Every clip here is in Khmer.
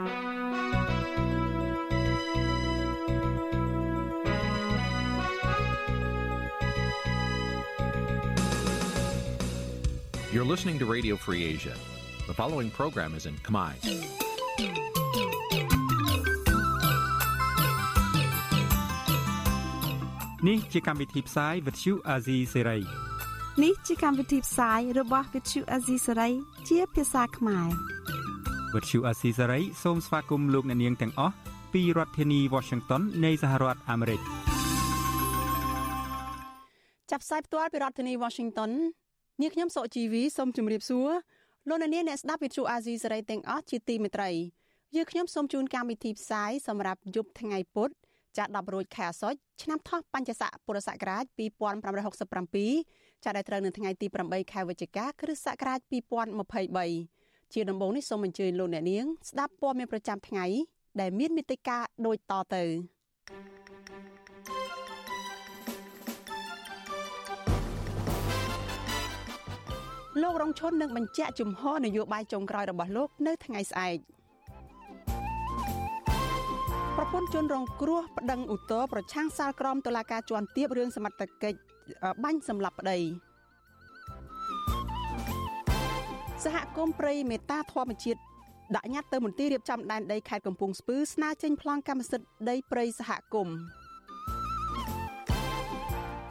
You're listening to Radio Free Asia. The following program is in Khmer. Nǐ chi càm bi tiệp xáy vệt chiu a zì sê ray នេះជាកម្មវិធីផ្សាយរបស់ Vithu Azisari ជាភាសាខ្មែរ វត្តឈូអាស៊ីសេរីសូមស្វាគមន៍លោកអ្នកនាងទាំងអស់ពីរដ្ឋធានី Washington នៃសហរដ្ឋអាមេរិកចាប់ផ្សាយផ្ទាល់ពីរដ្ឋធានី Washington នាងខ្ញុំសុកជីវីសូមជម្រាបសួរលោកអ្នកនាងអ្នកស្ដាប់វិទ្យុអាស៊ីសេរីទាំងអស់ជាទីមេត្រីយើងខ្ញុំសូមជូនកម្មវិធីផ្សាយសម្រាប់យប់ថ្ងៃពុធចា10រោចខែអាសត់ឆ្នាំថោះបัญចស័កពុរសករាជ2567ចាដែលត្រូវនៅថ្ងៃទី8ខែវិច្ឆិកាគ្រិស្តសករាជ2023 ជាដំបូងនេះសូមអញ្ជើញលោកអ្នកនាងស្ដាប់ព័ត៌មានប្រចាំថ្ងៃដែលមានមេតិការដូចតទៅលោករងឈុននឹងបញ្ជាក់ជំហរនយោបាយចុងក្រោយរបស់លោកនៅថ្ងៃស្អែកប្រពន្ធជនរងគ្រោះប្តឹងឧទ្ធរប្រឆាំងសាលក្រមតុលាការជាន់ទាបរឿងសមត្ថកិច្ចបាញ់សម្លាប់ប្តី សហគមន៍ព្រៃមេតាធម្មជាតិដាក់ញត្តិទៅមន្ទីររៀបចំដែនដីខេត្តកំពង់ស្ពឺស្នើចេញប្លង់កម្មសិទ្ធិដីព្រៃសហគមន៍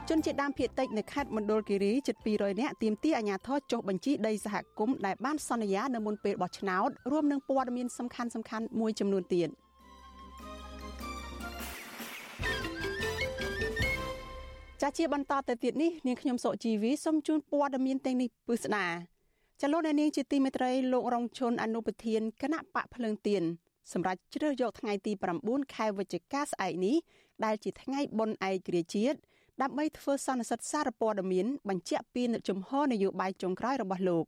ជនជាតិដើមភាគតិចនៅខេត្តមណ្ឌលគិរីជិត200នាក់ទាមទារអាជ្ញាធរចុះបញ្ជីដីសហគមន៍ដែលបានសន្យានៅមុនពេលបោះឆ្នោតរួមនឹងព័ត៌មានសំខាន់ៗមួយចំនួនទៀត។ចាជាបន្តទៅទៀតនេះនាងខ្ញុំសុជីវីសូមជូនព័ត៌មានទាំងនេះពិស្ដា ចលនានាងជាទីមេត្រីលោករងឈុនអនុប្រធានគណៈបកភ្លើងទៀនសម្រាប់ជ្រើសយកថ្ងៃទី9ខែវិច្ឆិកាស្អែកនេះដែលជាថ្ងៃបុណ្យឯករាជ្យជាតិដើម្បីធ្វើសន្និសីទសារព័ត៌មានបញ្ជាក់ពីជំហរនយោបាយចុងក្រោយរបស់លោក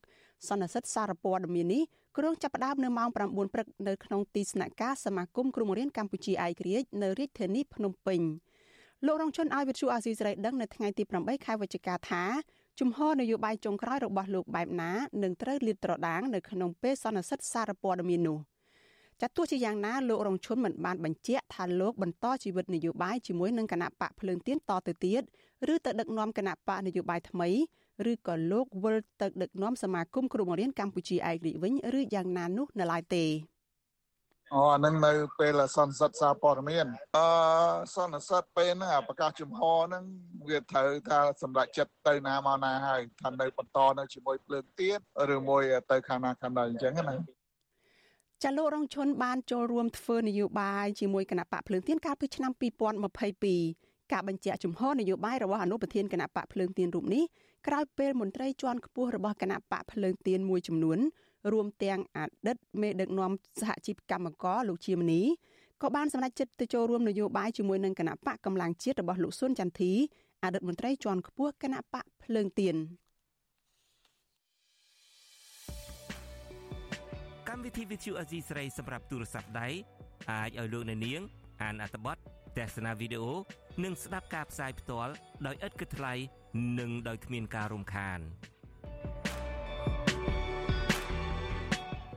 សន្និសីទសារព័ត៌មាននេះគ្រោងចាប់ផ្ដើមនៅម៉ោង9ព្រឹកនៅក្នុងទីស្នាក់ការសមាគមគ្រូបង្រៀនកម្ពុជាឯករាជ្យនៅរាជធានីភ្នំពេញ។លោករងជនឲ្យវិទ្យុអាស៊ីសេរីដឹងនៅថ្ងៃទី8ខែវិច្ឆិកាថា ជំហរនយោបាយចុងក្រោយរបស់លោកបែបណានឹងត្រូវលាតត្រដាងនៅក្នុងពេលសន្និសីទសារព័ត៌មាននោះចាត់ទោះជាយ៉ាងណាលោករងឈុនមិនបានបញ្ជាក់ថាលោកបន្តជីវិតនយោបាយជាមួយនឹងគណៈបកភ្លើងទៀនតទៅទៀតឬទៅដឹកនាំគណៈបកនយោបាយថ្មីឬក៏លោកវិលទៅដឹកនាំសមាគមគ្រូបង្រៀនកម្ពុជាឯករាជ្យវិញឬយ៉ាងណានោះនៅឡើយទេ អូអានឹងនៅពេលសន្និសិទសារព័ត៌មានអឺសន្និសិទពេលហ្នឹងអាប្រកាសជំហរហ្នឹងវាត្រូវថាសម្រាប់ចិត្តទៅណាមកណាហើយថានៅបន្តនៅជាមួយភ្លើងទៀនឬមួយទៅខាងណាខាងណាអញ្ចឹងណាចាលោករងឈុនបានចូលរួមធ្វើនយោបាយជាមួយគណៈបកភ្លើងទៀនកាលពីឆ្នាំ2022ការបញ្ជាក់ជំហរនយោបាយរបស់អនុប្រធានគណៈបកភ្លើងទៀនរូបនេះក្រោយពេលមន្ត្រីជាន់ខ្ពស់របស់គណៈបកភ្លើងទៀនមួយចំនួន រួមទាំងអតីតមេដឹកនាំសហជីពកម្មករលោកជាមនីក៏បានសម្រេចចិត្តទៅចូលរួមនយោបាយជាមួយនឹងគណៈបកកម្លាំងជាតិរបស់លោកស៊ុនចន្ទធីអតីតមន្ត្រីជាន់ខ្ពស់គណៈបកភ្លើងទៀនកម្មវិធី Vithu Azizi ស្រីសម្រាប់ទូរស័ព្ទដៃអាចឲ្យលោកអ្នកនាង អានអត្ថបទទស្សនាវីដេអូនិងស្ដាប់ការផ្សាយផ្ទាល់ដោយឥតគិតថ្លៃនិងដោយគ្មានការរំខាន។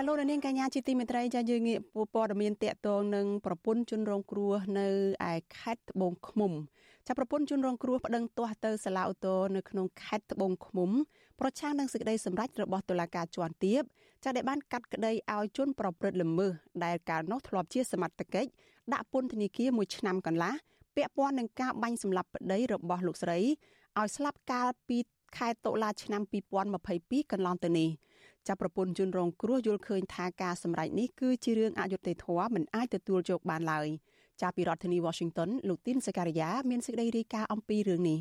ចាលោកនាងកញ្ញាជាទីមេត្រីចាយើងងាកព័ត៌មានតកតងនឹងប្រពន្ធជនរងគ្រោះនៅឯខេត្តត្បូងឃ្មុំចាប្រពន្ធជនរងគ្រោះប្តឹងទាស់ទៅសាលាឧទ្ធរនៅក្នុងខេត្តត្បូងឃ្មុំប្រឆាំងនឹងសេចក្តីសម្រេចរបស់តុលាការជាន់ទាបចាដែលបានកាត់ក្តីឲ្យជនប្រព្រឹត្តល្មើសដែលកាលនោះធ្លាប់ជាសមត្ថកិច្ចដាក់ពន្ធនាគារ1ឆ្នាំកន្លះពាក់ព័ន្ធនឹងការបាញ់សម្លាប់ប្តីរបស់លោកស្រីឲ្យស្លាប់កាលពីខែតុលាឆ្នាំ2022កន្លងទៅនេះ ចាប់ប្រពន្ធជនរងគ្រោះយល់ឃើញថាការសម្រេចនេះគឺជារឿងអយុត្តិធម៌មិនអាចទទួលយកបានឡើយចាប់ពីរដ្ឋធានី Washington លោកទីនសការីយ៉ាមានសេចក្តីរាយការណ៍អំពីរឿងនេះ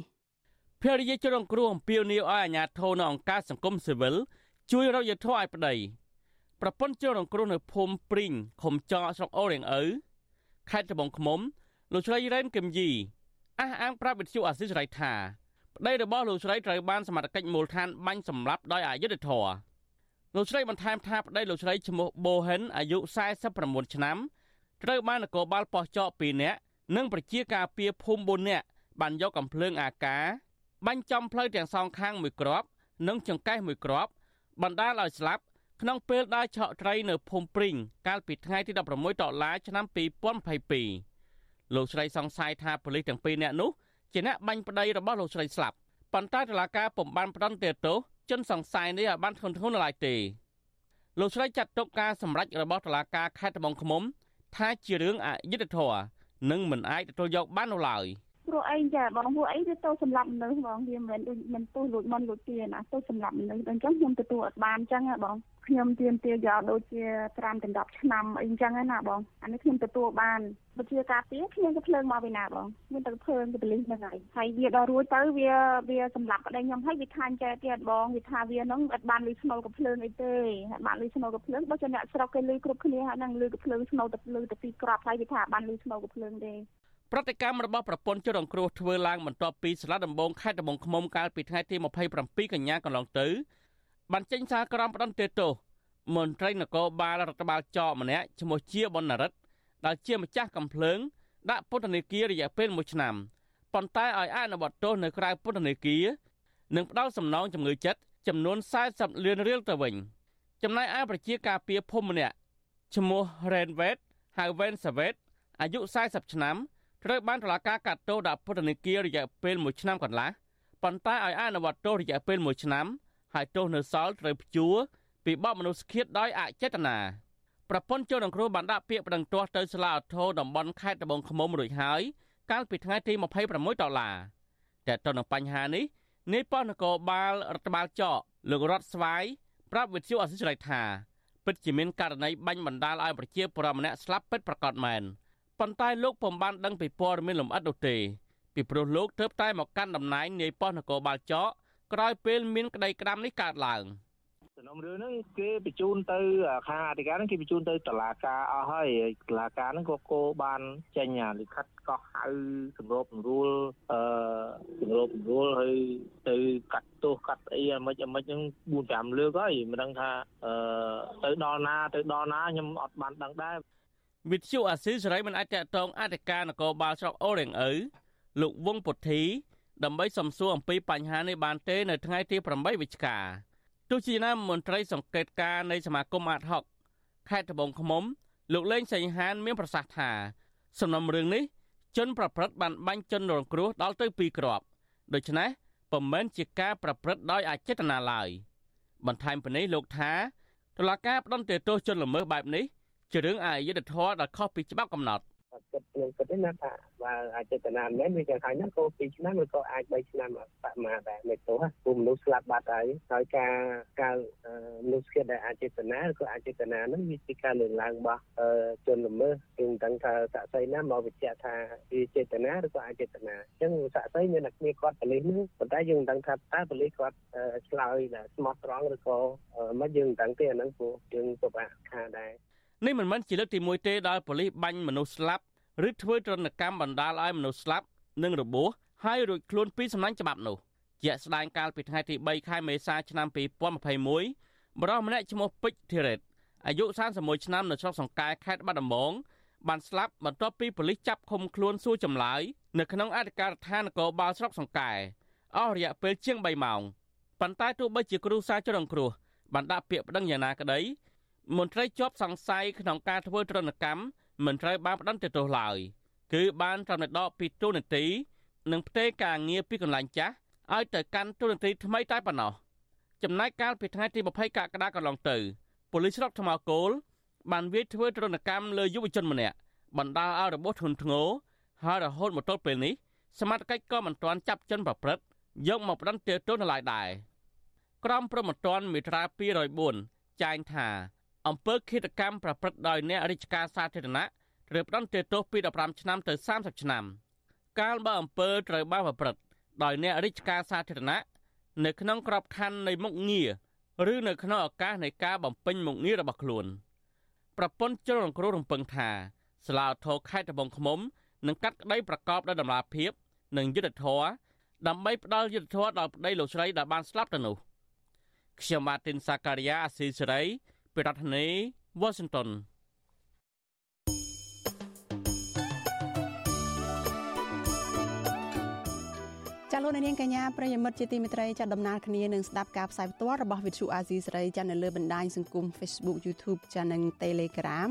ភរិយាជនរងគ្រោះអំពាវនាវឲ្យអាជ្ញាធរនៅអង្គការសង្គមស៊ីវិលជួយរកយុត្តិធម៌ឲ្យប្តីប្រពន្ធជនរងគ្រោះនៅភូមិព្រីងឃុំចស្រុកអូរៀងឪខេត្តត្បូងឃ្មុំលោកស្រីរ៉ែនគឹមយីអះអាងប្រាប់វិទ្យុអាស៊ីសេរីថាប្តីរបស់លោកស្រីត្រូវបានសមត្ថកិច្ចមូលដ្ឋានបាញ់សម្លាប់ដោយអយុត្តិធម៌ លោកស្រីបន្ថែមថាប្តីលោកស្រីឈ្មោះបូហិនអាយុ49ឆ្នាំត្រូវបាននគរបាលប៉ោះចក2នាក់និងប្រជាការពារភូមិ4នាក់បានយកកំភ្លើងអាកាបាញ់ចំផ្លូវទាំងសងខាងមួយគ្រាប់ និងចង្កេះមួយគ្រាប់បណ្ដាលឲ្យស្លាប់ក្នុងពេលដើរឆក់ត្រីនៅភូមិព្រីងកាលពីថ្ងៃទី16ដុល្លារឆ្នាំ2022លោកស្រីសង្ស័យថាប៉ូលីសទាំងពីរនាក់នោះជាអ្នកបាញ់ប្តីរបស់លោកស្រីស្លាប់ប៉ុន្តែតុលាការពុំបានផ្តន្ទាទោស ជនសង្ស័យនេះឲ្យបានធ្ងន់ធ្ងរនៅឡើយទេលោកស្រីចាត់ទុកការសម្រេចរបស់តុលាការខេត្តត្បូងឃ្មុំ ថាជារឿងអយុត្តិធម៌និងមិនអាចទទួលយកបាននោះឡើយ។ព្រោះអីចាបងព្រោះអីវាទៅសម្លាប់មនុស្សបងវាមិនដូចមិនទោះលួចមិនលួចទាណាទៅសម្លាប់មនុស្សអញ្ចឹងខ្ញុំទទួលអត់បានអញ្ចឹងហ៎បង ខ្ញុំទៀមទាយកដូចជា5ដល់10ឆ្នាំអីអញ្ចឹងណាបងអានេះខ្ញុំទទួលបានវិជាការពារខ្ញុំក៏ភ្លើងមកពីណាបងមានតែភ្លើងទៅប៉លិសហ្នឹងហើយហើយវាដល់រួចទៅវាវាសម្លាប់ប្តីខ្ញុំហើយវាខាញ់ចែទៀតបងវាថាវាហ្នឹងអត់បានលុយស្នូលក៏ភ្លើងអីទេហើយបានលុយស្នូលក៏ភ្លើងបើជាអ្នកស្រុកគេលុយគ្រប់គ្នាហើយហ្នឹងលុយក៏ភ្លើងស្នូលទៅលុយទៅពីក្របហើយវាថាបានលុយស្នូលក៏ភ្លើងទេប្រតិកម្មរបស់ប្រពន្ធជនរងគ្រោះធ្វើឡើងបន្ទាប់ពីសាលាដំបងខេត្តត្បូងឃ្មុំកាលពីថ្ងៃទី27កញ្ញាកន្លងទៅ បានចេញសារក្រមផ្ដន្ទាទោសមន្ត្រីនគរបាលរដ្ឋបាលចកម្នាក់ឈ្មោះជាបណ្ណរិទ្ធដែលជាម្ចាស់កំភ្លើងដាក់ពន្ធនាគាររយៈពេល1ឆ្នាំប៉ុន្តែឲ្យអនុវត្តទោសនៅក្រៅពន្ធនាគារនិងផ្ដាល់សំណងជំងឺចិត្តចំនួន40លានរៀលទៅវិញចំណែកឯប្រជាការពារភូមិម្នាក់ឈ្មោះ Renvet ហៅ Ven Savet អាយុ40ឆ្នាំត្រូវបានតុលាការកាត់ទោសដាក់ពន្ធនាគាររយៈពេល1ឆ្នាំកន្លះប៉ុន្តែឲ្យអនុវត្តទោសរយៈពេល1ឆ្នាំ ហើយទោសនៅសល់ត្រូវព្យួរពីបទមនុស្សឃាតដោយអចេតនាប្រពន្ធជនរងគ្រោះបានដាក់ពាក្យប្តឹងទាស់ទៅសាលាឧទ្ធរតំបន់ខេត្តត្បូងឃ្មុំរួចហើយកាលពីថ្ងៃទី26ដុល្លារតែទៅនឹងបញ្ហានេះនាយប៉ុស្តិ៍នគរបាលរដ្ឋបាលចកលោករតស្វាយប្រាប់វិទ្យុអសិរ័យថាពិតជាមានករណីបាញ់បណ្ដាលឲ្យប្រជាពលរដ្ឋម្នាក់ស្លាប់ពិតប្រាកដមែន។ប៉ុន្តែលោកពុំបានដឹងពីព័ត៌មានលម្អិតនោះទេពីព្រោះលោកទើបតែមកកាន់តំណែងនាយប៉ុស្តិ៍នគរបាលចក ក្រោយពេលមានក្តីក្តាំនេះកើតឡើងសំណុំរឿងហ្នឹងគេបញ្ជូនទៅខាងអធិការហ្នឹងគេបញ្ជូនទៅតុលាការអស់ហើយតុលាការហ្នឹងក៏គោបានចេញលិខិតកោះហៅសម្របសម្រួលអឺសម្របសម្រួលហើយទៅកាត់ទោសកាត់អីអាម៉េចអាម៉េចហ្នឹង4 5លើកហើយមិនដឹងថាអឺទៅដល់ណាទៅដល់ណាខ្ញុំអត់បានដឹងដែរវិទ្យុអាស៊ីសេរីមិនអាចតតងអធិការនគរបាលស្រុកអូរៀងឪលោកវងពុទ្ធី ដើម្បីសំសួរអំពីបញ្ហានេះបានទេនៅថ្ងៃទី8វិច្ឆិកាទោះជាណាមន្ត្រីសង្កេតការនៃសមាគមអាតហុកខេត្តត្បូងឃ្មុំ លោកលេងសីហាន មានប្រសាសន៍ថា សំណុំរឿងនេះជនប្រព្រឹត្តបានបាញ់ជនរងគ្រោះដល់ទៅ2គ្រាប់ដូច្នេះពុំមែនជាការប្រព្រឹត្តដោយអចេតនាឡើយបន្ថែមពីនេះលោកថាតុលាការផ្តន្ទាទោសជនល្មើសបែបនេះជារឿងអយុត្តិធម៌ដែលខុសពីច្បាប់កំណត់ គិតខ្ញុំគិតទេណាថាបើអាចចេតនាមិនមែនវាយ៉ាងហើយណាក៏2ឆ្នាំឬក៏អាច3ឆ្នាំបមាដែរមិនទោះព្រោះមនុស្សស្លាប់បាត់ហើយហើយការការមនុស្សគិតដែលអាចចេតនាឬក៏អាចចេតនាហ្នឹងវាជាការលើកឡើងរបស់ជនល្មើសយើងដឹងថាសាក់សីណាមកបញ្ជាក់ថាវាចេតនាឬក៏អាចចេតនាអញ្ចឹងសាក់សីមានតែគ្នាគាត់ប៉ូលីសហ្នឹងប៉ុន្តែយើងមិនដឹងថាតើប៉ូលីសគាត់ឆ្លើយដែលស្មោះត្រង់ឬក៏មិនយើងមិនដឹងទេអាហ្នឹងព្រោះយើងពិបាកខាដែរនេះមិនមែនជាលើកទី1ទេដែលប៉ូលីសបាញ់មនុស្សស្លាប់ ឬធ្វើទរណកម្មបណ្ដាលឲ្យមនុស្សស្លាប់និងរបួសហើយរួចខ្លួនពីសំណាញ់ច្បាប់នោះជាក់ស្ដែងកាលពីថ្ងៃទី3ខែមេសាឆ្នាំ2021បរិសម្នាក់ឈ្មោះពេជ្រធីរ៉េតអាយុ31ឆ្នាំនៅស្រុកសង្កែខេត្តបាត់ដំបងបានស្លាប់បន្ទាប់ពីប៉ូលីសចាប់ឃុំខ្លួនសួរចម្លើយនៅក្នុងអធិការដ្ឋាននគរបាលស្រុកសង្កែអស់រយៈពេលជាង3ម៉ោងប៉ុន្តែទោះបីជាគ្រូសាចរងគ្រោះបានដាក់ពាក្យប្តឹងយ៉ាងណាក្តីមន្ត្រីជាប់សង្ស័យក្នុងការធ្វើទរណកម្ម មិនត្រូវបានផ្តន្ទាទោសឡើយគឺបានត្រឹមតែដកពីទូនាទីនិងផ្ទេរការងារពីកន្លែងចាស់ឲ្យទៅកាន់ទូនាទីថ្មីតែប៉ុណ្ណោះចំណែកកាលពីថ្ងៃទី20កក្កដាកន្លងទៅប៉ូលីសស្រុកថ្មគោលបានវាយធ្វើទរណកម្មលើយុវជនម្នាក់បណ្ដាលឲ្យរបួសធ្ងន់ធ្ងរហើយរហូតមកទល់ពេលនេះសមត្ថកិច្ចក៏មិនទាន់ចាប់ជនប្រព្រឹត្តយកមកផ្តន្ទាទោសនៅឡើយដែរក្រមព្រហ្មទណ្ឌមាត្រា204ចែងថា អំពើឃាតកម្មប្រព្រឹត្តដោយអ្នករាជការសាធារណៈត្រូវផ្តន្ទាទោសពី15ឆ្នាំទៅ30ឆ្នាំ កាលបើអំពើត្រូវបានប្រព្រឹត្តដោយអ្នករាជការសាធារណៈនៅក្នុងក្របខ័ណ្ឌនៃមុខងារឬនៅក្នុងឱកាសនៃការបំពេញមុខងាររបស់ខ្លួនប្រពន្ធជ្រុលរងគ្រោះរំពឹងថាស្លាវធរខេត្តត្បូងឃ្មុំនឹងកាត់ក្តីប្រកបដោយតម្លាភាព និងយុត្តិធម៌ដើម្បីផ្ដល់យុត្តិធម៌ដល់ប្តីលោកស្រីដែលបានស្លាប់ទៅនោះខ្ញុំម៉ាទីនសាការីយ៉ាអស៊ីសេរី ពីរដ្ឋធានី Washington ចាលោកនាងកញ្ញាប្រិយមិត្តជាទីមេត្រីចាដំណើរគ្នានឹងស្ដាប់ការផ្សាយផ្ទាល់របស់វិទ្យុអាស៊ីសេរីចានៅលើបណ្ដាញសង្គម Facebook YouTube ចានិង Telegram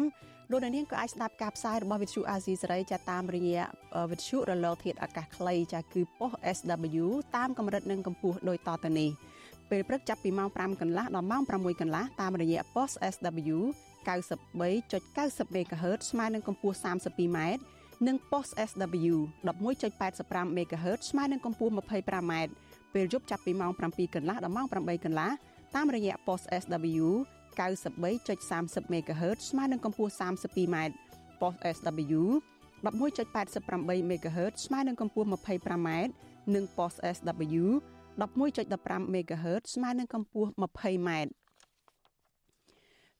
លោកនាងក៏អាចស្ដាប់ការផ្សាយរបស់វិទ្យុអាស៊ីសេរីចាតាមរយៈវិទ្យុរលកធាតុអាកាសខ្លីចាគឺប៉ុស SW តាមកម្រិតនិងកម្ពស់ដូចតទៅនេះ ពេលព្រឹកចាប់ពីម៉ោង5កន្លះដល់ម៉ោង6កន្លះតាមរយៈប៉ុស SW 93.90 MHz ស្មើនឹងកម្ពស់ 32m និង post SW 11.85 MHz ស្មើនឹងកម្ពស់ 25m ពេលយប់ចាប់ពីម៉ោង7កន្លះដល់ម៉ោង8កន្លះតាមរយៈ post SW 93.30 MHz ស្មើនឹងកម្ពស់ 32m post SW 11.88 MHz ស្មើនឹងកម្ពស់ 25m និង post SW 11.15 MHz ស្មើនឹងកម្ពស់ 20m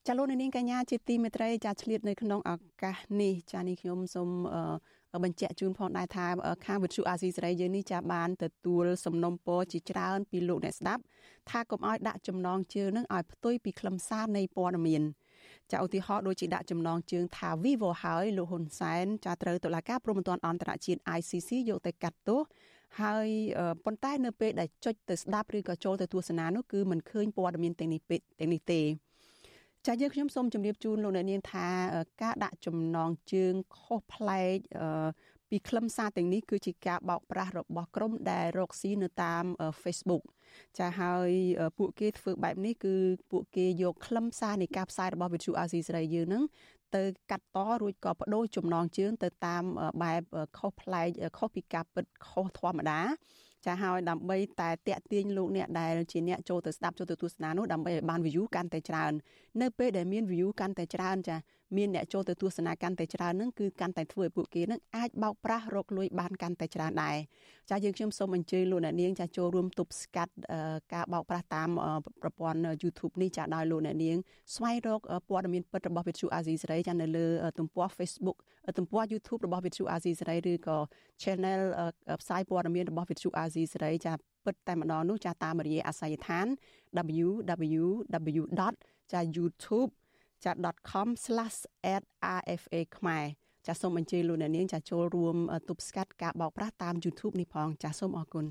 ចាលោកនាងកញ្ញាជាទីមេត្រីចាឆ្លៀតនៅក្នុងឱកាសនេះចានេះខ្ញុំសូមបញ្ជាក់ជូនផងដែរថាខាងវិទ្យុអាស៊ីសេរីយើងនេះចាបានទទួលសំណុំពរជាច្រើនពីលោកអ្នកស្ដាប់ថាកុំឲ្យដាក់ចំណងជើងនឹងឲ្យផ្ទុយពីខ្លឹមសារនៃព័ត៌មានចាឧទាហរណ៍ដូចជាដាក់ចំណងជើងថា Vivo ហើយលោកហ៊ុនសែនចាត្រូវតុលាការព្រហ្មទណ្ឌអន្តរជាតិ ICC យកទៅកាត់ទោស ហើយប៉ុន្តែនៅពេលដែលចុចទៅស្ដាប់ឬក៏ចូលទៅទស្សនានោះគឺមិនឃើញព័ត៌មានទាំងនេះទាំងនេះទេចាយើងខ្ញុំសូមជម្រាបជូនលោកអ្នកនាងថាការដាក់ចំណងជើងខុសប្លែកពីខ្លឹមសារទាំងនេះគឺជាការបោកប្រាស់របស់ក្រុមដែលរកស៊ីនៅតាម Facebook ចាហើយពួកគេធ្វើបែបនេះគឺពួកគេយកខ្លឹមសារនៃការផ្សាយរបស់វិទ្យុអាស៊ីសេរីយើងនឹង ទៅកាត់តរួចក៏បដូរចំណងជើងទៅតាមបែបខុសប្លែកខុសពីការពិតខុសធម្មតាចាហើយដើម្បីតែតាក់ទាញលោកអ្នកដែលជាអ្នកចូលទៅស្ដាប់ចូលទៅទស្សនានោះដើម្បីឲ្យបាន view កាន់តែច្រើន នៅពេលដែលមាន view កាន់តែច្រើនចា មានអ្នកចូលទៅទស្សនាកាន់តែច្រើននឹងគឺកាន់តែធ្វើឲ្យពួកគេនឹងអាចបោកប្រាស់រកលុយបានកាន់តែច្រើនដែរចាយើងខ្ញុំសូមអញ្ជើញលោកអ្នកនាងចាចូលរួមទប់ស្កាត់ការបោកប្រាស់តាមប្រព័ន្ធ YouTube នេះចាដោយលោកអ្នកនាងស្វែងរកព័ត៌មានពិតរបស់វិទ្យុអាស៊ីសេរីចានៅលើទំព័រ Facebook ទំព័រ YouTube របស់វិទ្យុអាស៊ីសេរីឬក៏ Channel ផ្សាយព័ត៌មានរបស់វិទ្យុអាស៊ីសេរីចាពិតតែម្ដងនោះចាតាមរយៈអាស័យដ្ឋាន www. ចា youtube ចា .com/@rfa ខ្មែរចាសូមអញ្ជើញលោកអ្នកនាងចាចូលរួមទប់ស្កាត់ការបោកប្រាស់តាម YouTube នេះផងចាសូមអរគុណ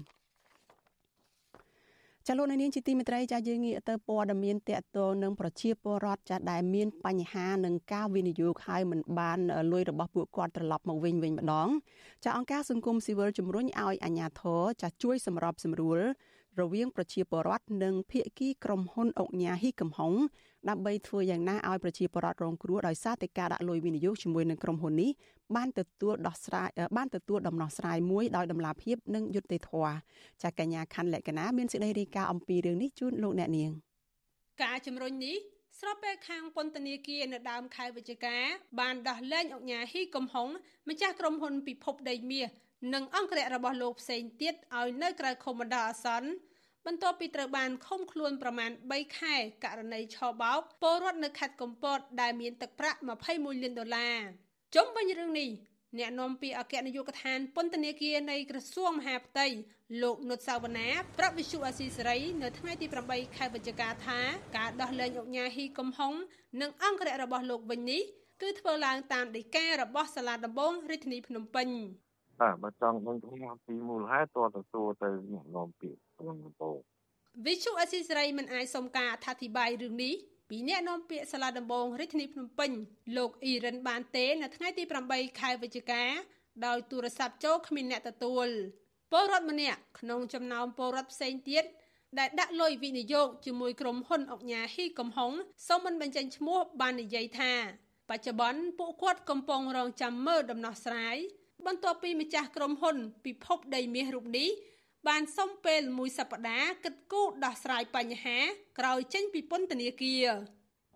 ចាលោកនាងជាទីមេត្រីចាយើងងាកទៅព័ត៌មានតកតងនឹងប្រជាពលរដ្ឋចាដែលមានបញ្ហានឹងការវិនិយោគហើយមិនបានលុយរបស់ពួកគាត់ត្រឡប់មកវិញវិញម្ដងចាអង្គការសង្គមស៊ីវិលជំរុញឲ្យអាជ្ញាធរចាជួយសម្របសម្រួល រវាងប្រជាពលរដ្ឋនិងភាគីក្រុមហ៊ុនអុកញ៉ាហ៊ីកំហុងដើម្បីធ្វើយ៉ាងណាឲ្យប្រជាពលរដ្ឋរងគ្រោះដោយសារតែការដាក់លុយវិនិយោគជាមួយនឹងក្រុមហ៊ុននេះបានទទួលដោះស្រាយបានទទួលដំណោះស្រាយមួយដោយដំណាភាពនិងយុត្តិធម៌ចាកញ្ញាខាន់លក្ខណាមានសេចក្តីរាយការណ៍អំពីរឿងនេះជូនលោកអ្នកនាងការជំរុញនេះស្របពេលខាងពន្ធនាគារនៅដើមខែវិច្ឆិកាបានដោះលែងអុកញ៉ាហ៊ីកំហុងម្ចាស់ក្រុមហ៊ុនពិភពដីមាស និងអង្គរៈរបស់លោកផ្សេងទៀតឲ្យនៅក្រៅខុំបណ្ដោះអាសន្នបន្ទាប់ពីត្រូវបានឃុំខ្លួនប្រមាណ3ខែករណីឆបោកពលរដ្ឋនៅខេត្តកំពត ដែលមានទឹកប្រាក់21លានដុល្លារជុំវិញរឿងនេះអ្នកនាំពាក្យអគ្គនាយកដ្ឋានពន្ធនាគារនៃក្រសួងមហាផ្ទៃលោកនុតសាវណ្ណាប្រាប់វិសុអាស៊ីសេរីនៅថ្ងៃទី8ខែវិច្ឆិកាថាការដោះលែងអុកញ៉ាហ៊ីកំហុងនិងអង្គរៈរបស់លោកវិញនេះគឺធ្វើឡើងតាមដីការបស់សាលាដំបងរាជធានីភ្នំពេញ បាទបើចង់ដឹងពីមូលហេតុតទៅសួរទៅអ្នកនាំពាក្យក្នុងដំបងវិសុអស៊ីសេរីមិនអាចសុំការអធិប្បាយរឿងនេះពីអ្នកនាំពាក្យសាលាដំបងរាជធានីភ្នំពេញលោកអ៊ីរិនបានទេ នៅថ្ងៃទី8ខែវិច្ឆិកាដោយទូរស័ព្ទចូលគ្មានអ្នកទទួលពលរដ្ឋម្នាក់ក្នុងចំណោមពលរដ្ឋផ្សេងទៀតដែលដាក់លុយវិនិយោគជាមួយក្រុមហ៊ុនអុកញ៉ាហ៊ីកំហុងសូមមិនបញ្ចេញឈ្មោះបាននិយាយថា បច្ចុប្បន្នពួកគាត់កំពុងរងចាំមើលដំណោះស្រាយ បន្ទាប់ពីម្ចាស់ក្រុមហ៊ុន ពិភពដីមាសរូបនេះបានសុំពេលមួយសប្តាហ៍គិតគូរដោះស្រាយបញ្ហាក្រោយចេញពីពន្ធនាគារ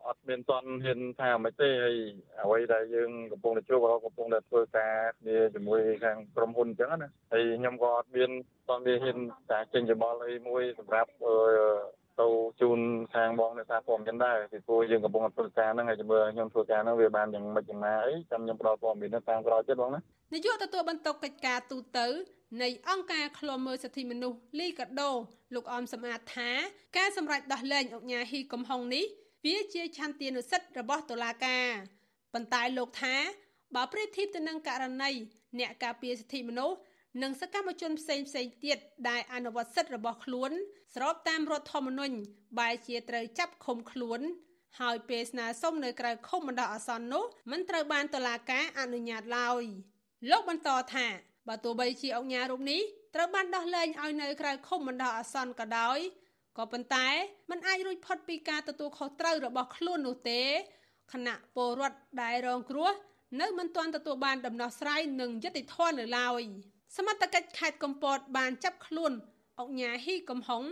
អត់មានតន់ហ៊ានថាមិនទេហើយអ្វីដែលយើងកំពុងតែជួបក៏កំពុងតែធ្វើការគ្នាជាមួយខាងក្រុមហ៊ុនអញ្ចឹងណាហើយខ្ញុំក៏អត់មានតន់មានហ៊ានតែចេញច្បល់អីមួយសម្រាប់ ទៅជូនខាងបងអ្នកសារព័ត៌មានដែរពីព្រោះយើងកំពុងធ្វើការហ្នឹងហើយជំរឿខ្ញុំធ្វើការហ្នឹងវាបានយ៉ាងម៉េចយ៉ាងណាអីចាំខ្ញុំផ្ដល់ព័ត៌មានតាមក្រោយទៀតបងណានាយកទទួលបន្ទុកកិច្ចការទូតនៃអង្គការឃ្លាំមើលសិទ្ធិមនុស្សលីកាដូលោកអមសំអាតថា ការសម្រេចដោះលែងអង្គញាហ៊ីកំហុងនេះវាជាឆន្ទានុសិទ្ធិរបស់តុលាការប៉ុន្តែលោកថាបើប្រៀបធៀបទៅនឹងករណីអ្នកការពារសិទ្ធិមនុស្សនិងសកម្មជនផ្សេងផ្សេងទៀតដែលអនុវត្តសិទ្ធិរបស់ខ្លួន ស្របតាមរដ្ឋធម្មនុញ្ញបែរជាត្រូវចាប់ឃុំខ្លួន ហើយពេលស្នើសុំនៅក្រៅឃុំបណ្ដោះអាសន្ននោះមិនត្រូវបានតុលាការអនុញ្ញាតឡើយលោកបន្តថាបើទោះបីជាអង្គញារូបនេះត្រូវបានដោះលែងឲ្យនៅក្រៅឃុំបណ្ដោះអាសន្នក៏ដោយក៏ប៉ុន្តែมันអាចរួចផុតពីការទទួលខុសត្រូវរបស់ខ្លួននោះទេគណៈពលរដ្ឋដែលរងគ្រោះនៅមិនទាន់ទទួលបានដំណោះស្រាយនិងយុត្តិធម៌នៅឡើយសមត្ថកិច្ចខេត្តកំពតបានចាប់ខ្លួន អង្គញាហ៊ីកំហុង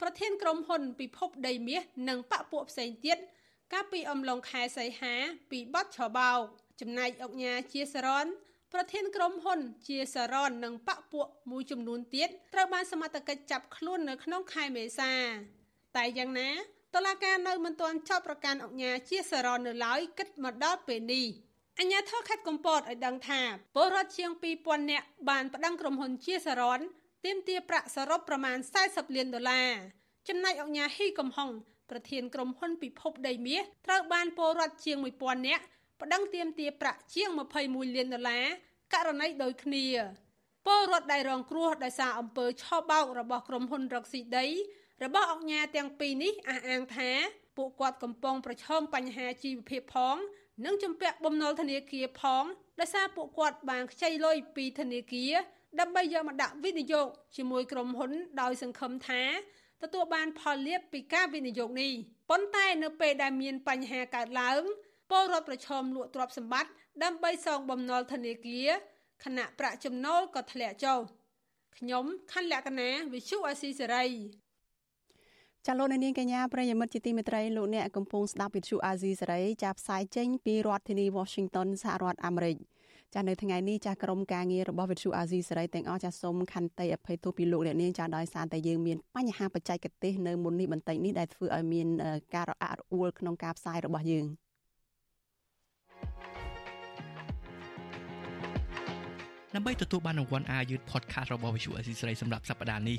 ប្រធានក្រុមហ៊ុនពិភពដីមាសនិងបពពួកផ្សេងទៀតកាលពីអំឡុងខែសីហាពីបទឆបោកចំណែកអង្គញាជាសរនប្រធានក្រុមហ៊ុនជាសារ៉ននិងបពពួកមួយចំនួនទៀតត្រូវបានសមត្ថកិច្ចចាប់ខ្លួននៅក្នុងខែមេសា តែយ៉ាងណាតឡាការនៅមិនទាន់ចាប់ប្រកាន់អង្គញាជាសារ៉ននៅឡើយគិតមកដល់ពេលនេះអញ្ញាធរខេត្តកំពតឲ្យដឹងថាពលរដ្ឋជាង2000នាក់បានប្តឹងក្រុមហ៊ុនជាសារ៉ន ទាមទារប្រាក់សរុបប្រមាណ40លានដុល្លារចំណែកអង្គញាហ៊ីកំហុងប្រធានក្រុមហ៊ុនពិភពដីមាសត្រូវបានពលរដ្ឋជាង1000នាក់ប្តឹងទាមទារប្រាក់ជាង21លានដុល្លារករណីដូចគ្នាពលរដ្ឋដែលរងគ្រោះដោយសារអំពើឆបោករបស់ក្រុមហ៊ុនរកស៊ីដី របស់អង្គការទាំងពីរនេះអះអាងថាពួកគាត់កំពុងប្រឈមបញ្ហាជីវភាពផង និងជំពាក់បំណុលធនាគារផងដោយសារពួកគាត់បានខ្ចីលុយពីធនាគារ ដើម្បីយកមកដាក់វិនិយោគជាមួយក្រុមហ៊ុនដោយសង្ឃឹមថាទទួលបានផលលាភពីការវិនិយោគនេះប៉ុន្តែនៅពេលដែលមានបញ្ហាកើតឡើងពលរដ្ឋប្រឈមលក់ទ្រព្យសម្បត្តិដើម្បីសងបំណុលធនាគារខណៈប្រាក់ចំណូលក៏ធ្លាក់ចុះខ្ញុំខណ្ឌលក្ខណាវិសុអស៊ីសេរីចាលោកនាងកញ្ញាប្រិយមិត្តជាទីមេត្រីលោកអ្នកកំពុងស្ដាប់វិទ្យុអាស៊ីសេរីចាប់ផ្សាយចេញពីរដ្ឋធានី Washington សហរដ្ឋអាមេរិក ចានៅថ្ងៃនេះចាក្រុមការងាររបស់វិទ្យុអាស៊ីសេរីទាំងអស់ចាសូមខន្តីអភ័យទោសពីលោកអ្នកនាងចាដោយសារតែយើងមានបញ្ហាបច្ចេកទេសនៅមុននេះបន្តិចនេះដែលធ្វើឲ្យមានការរអាក់រអួលក្នុងការផ្សាយរបស់យើង។ដើម្បីទទួលបានរង្វាន់អាយុធ podcast របស់ Visual Assisray សម្រាប់សប្តាហ៍នេះ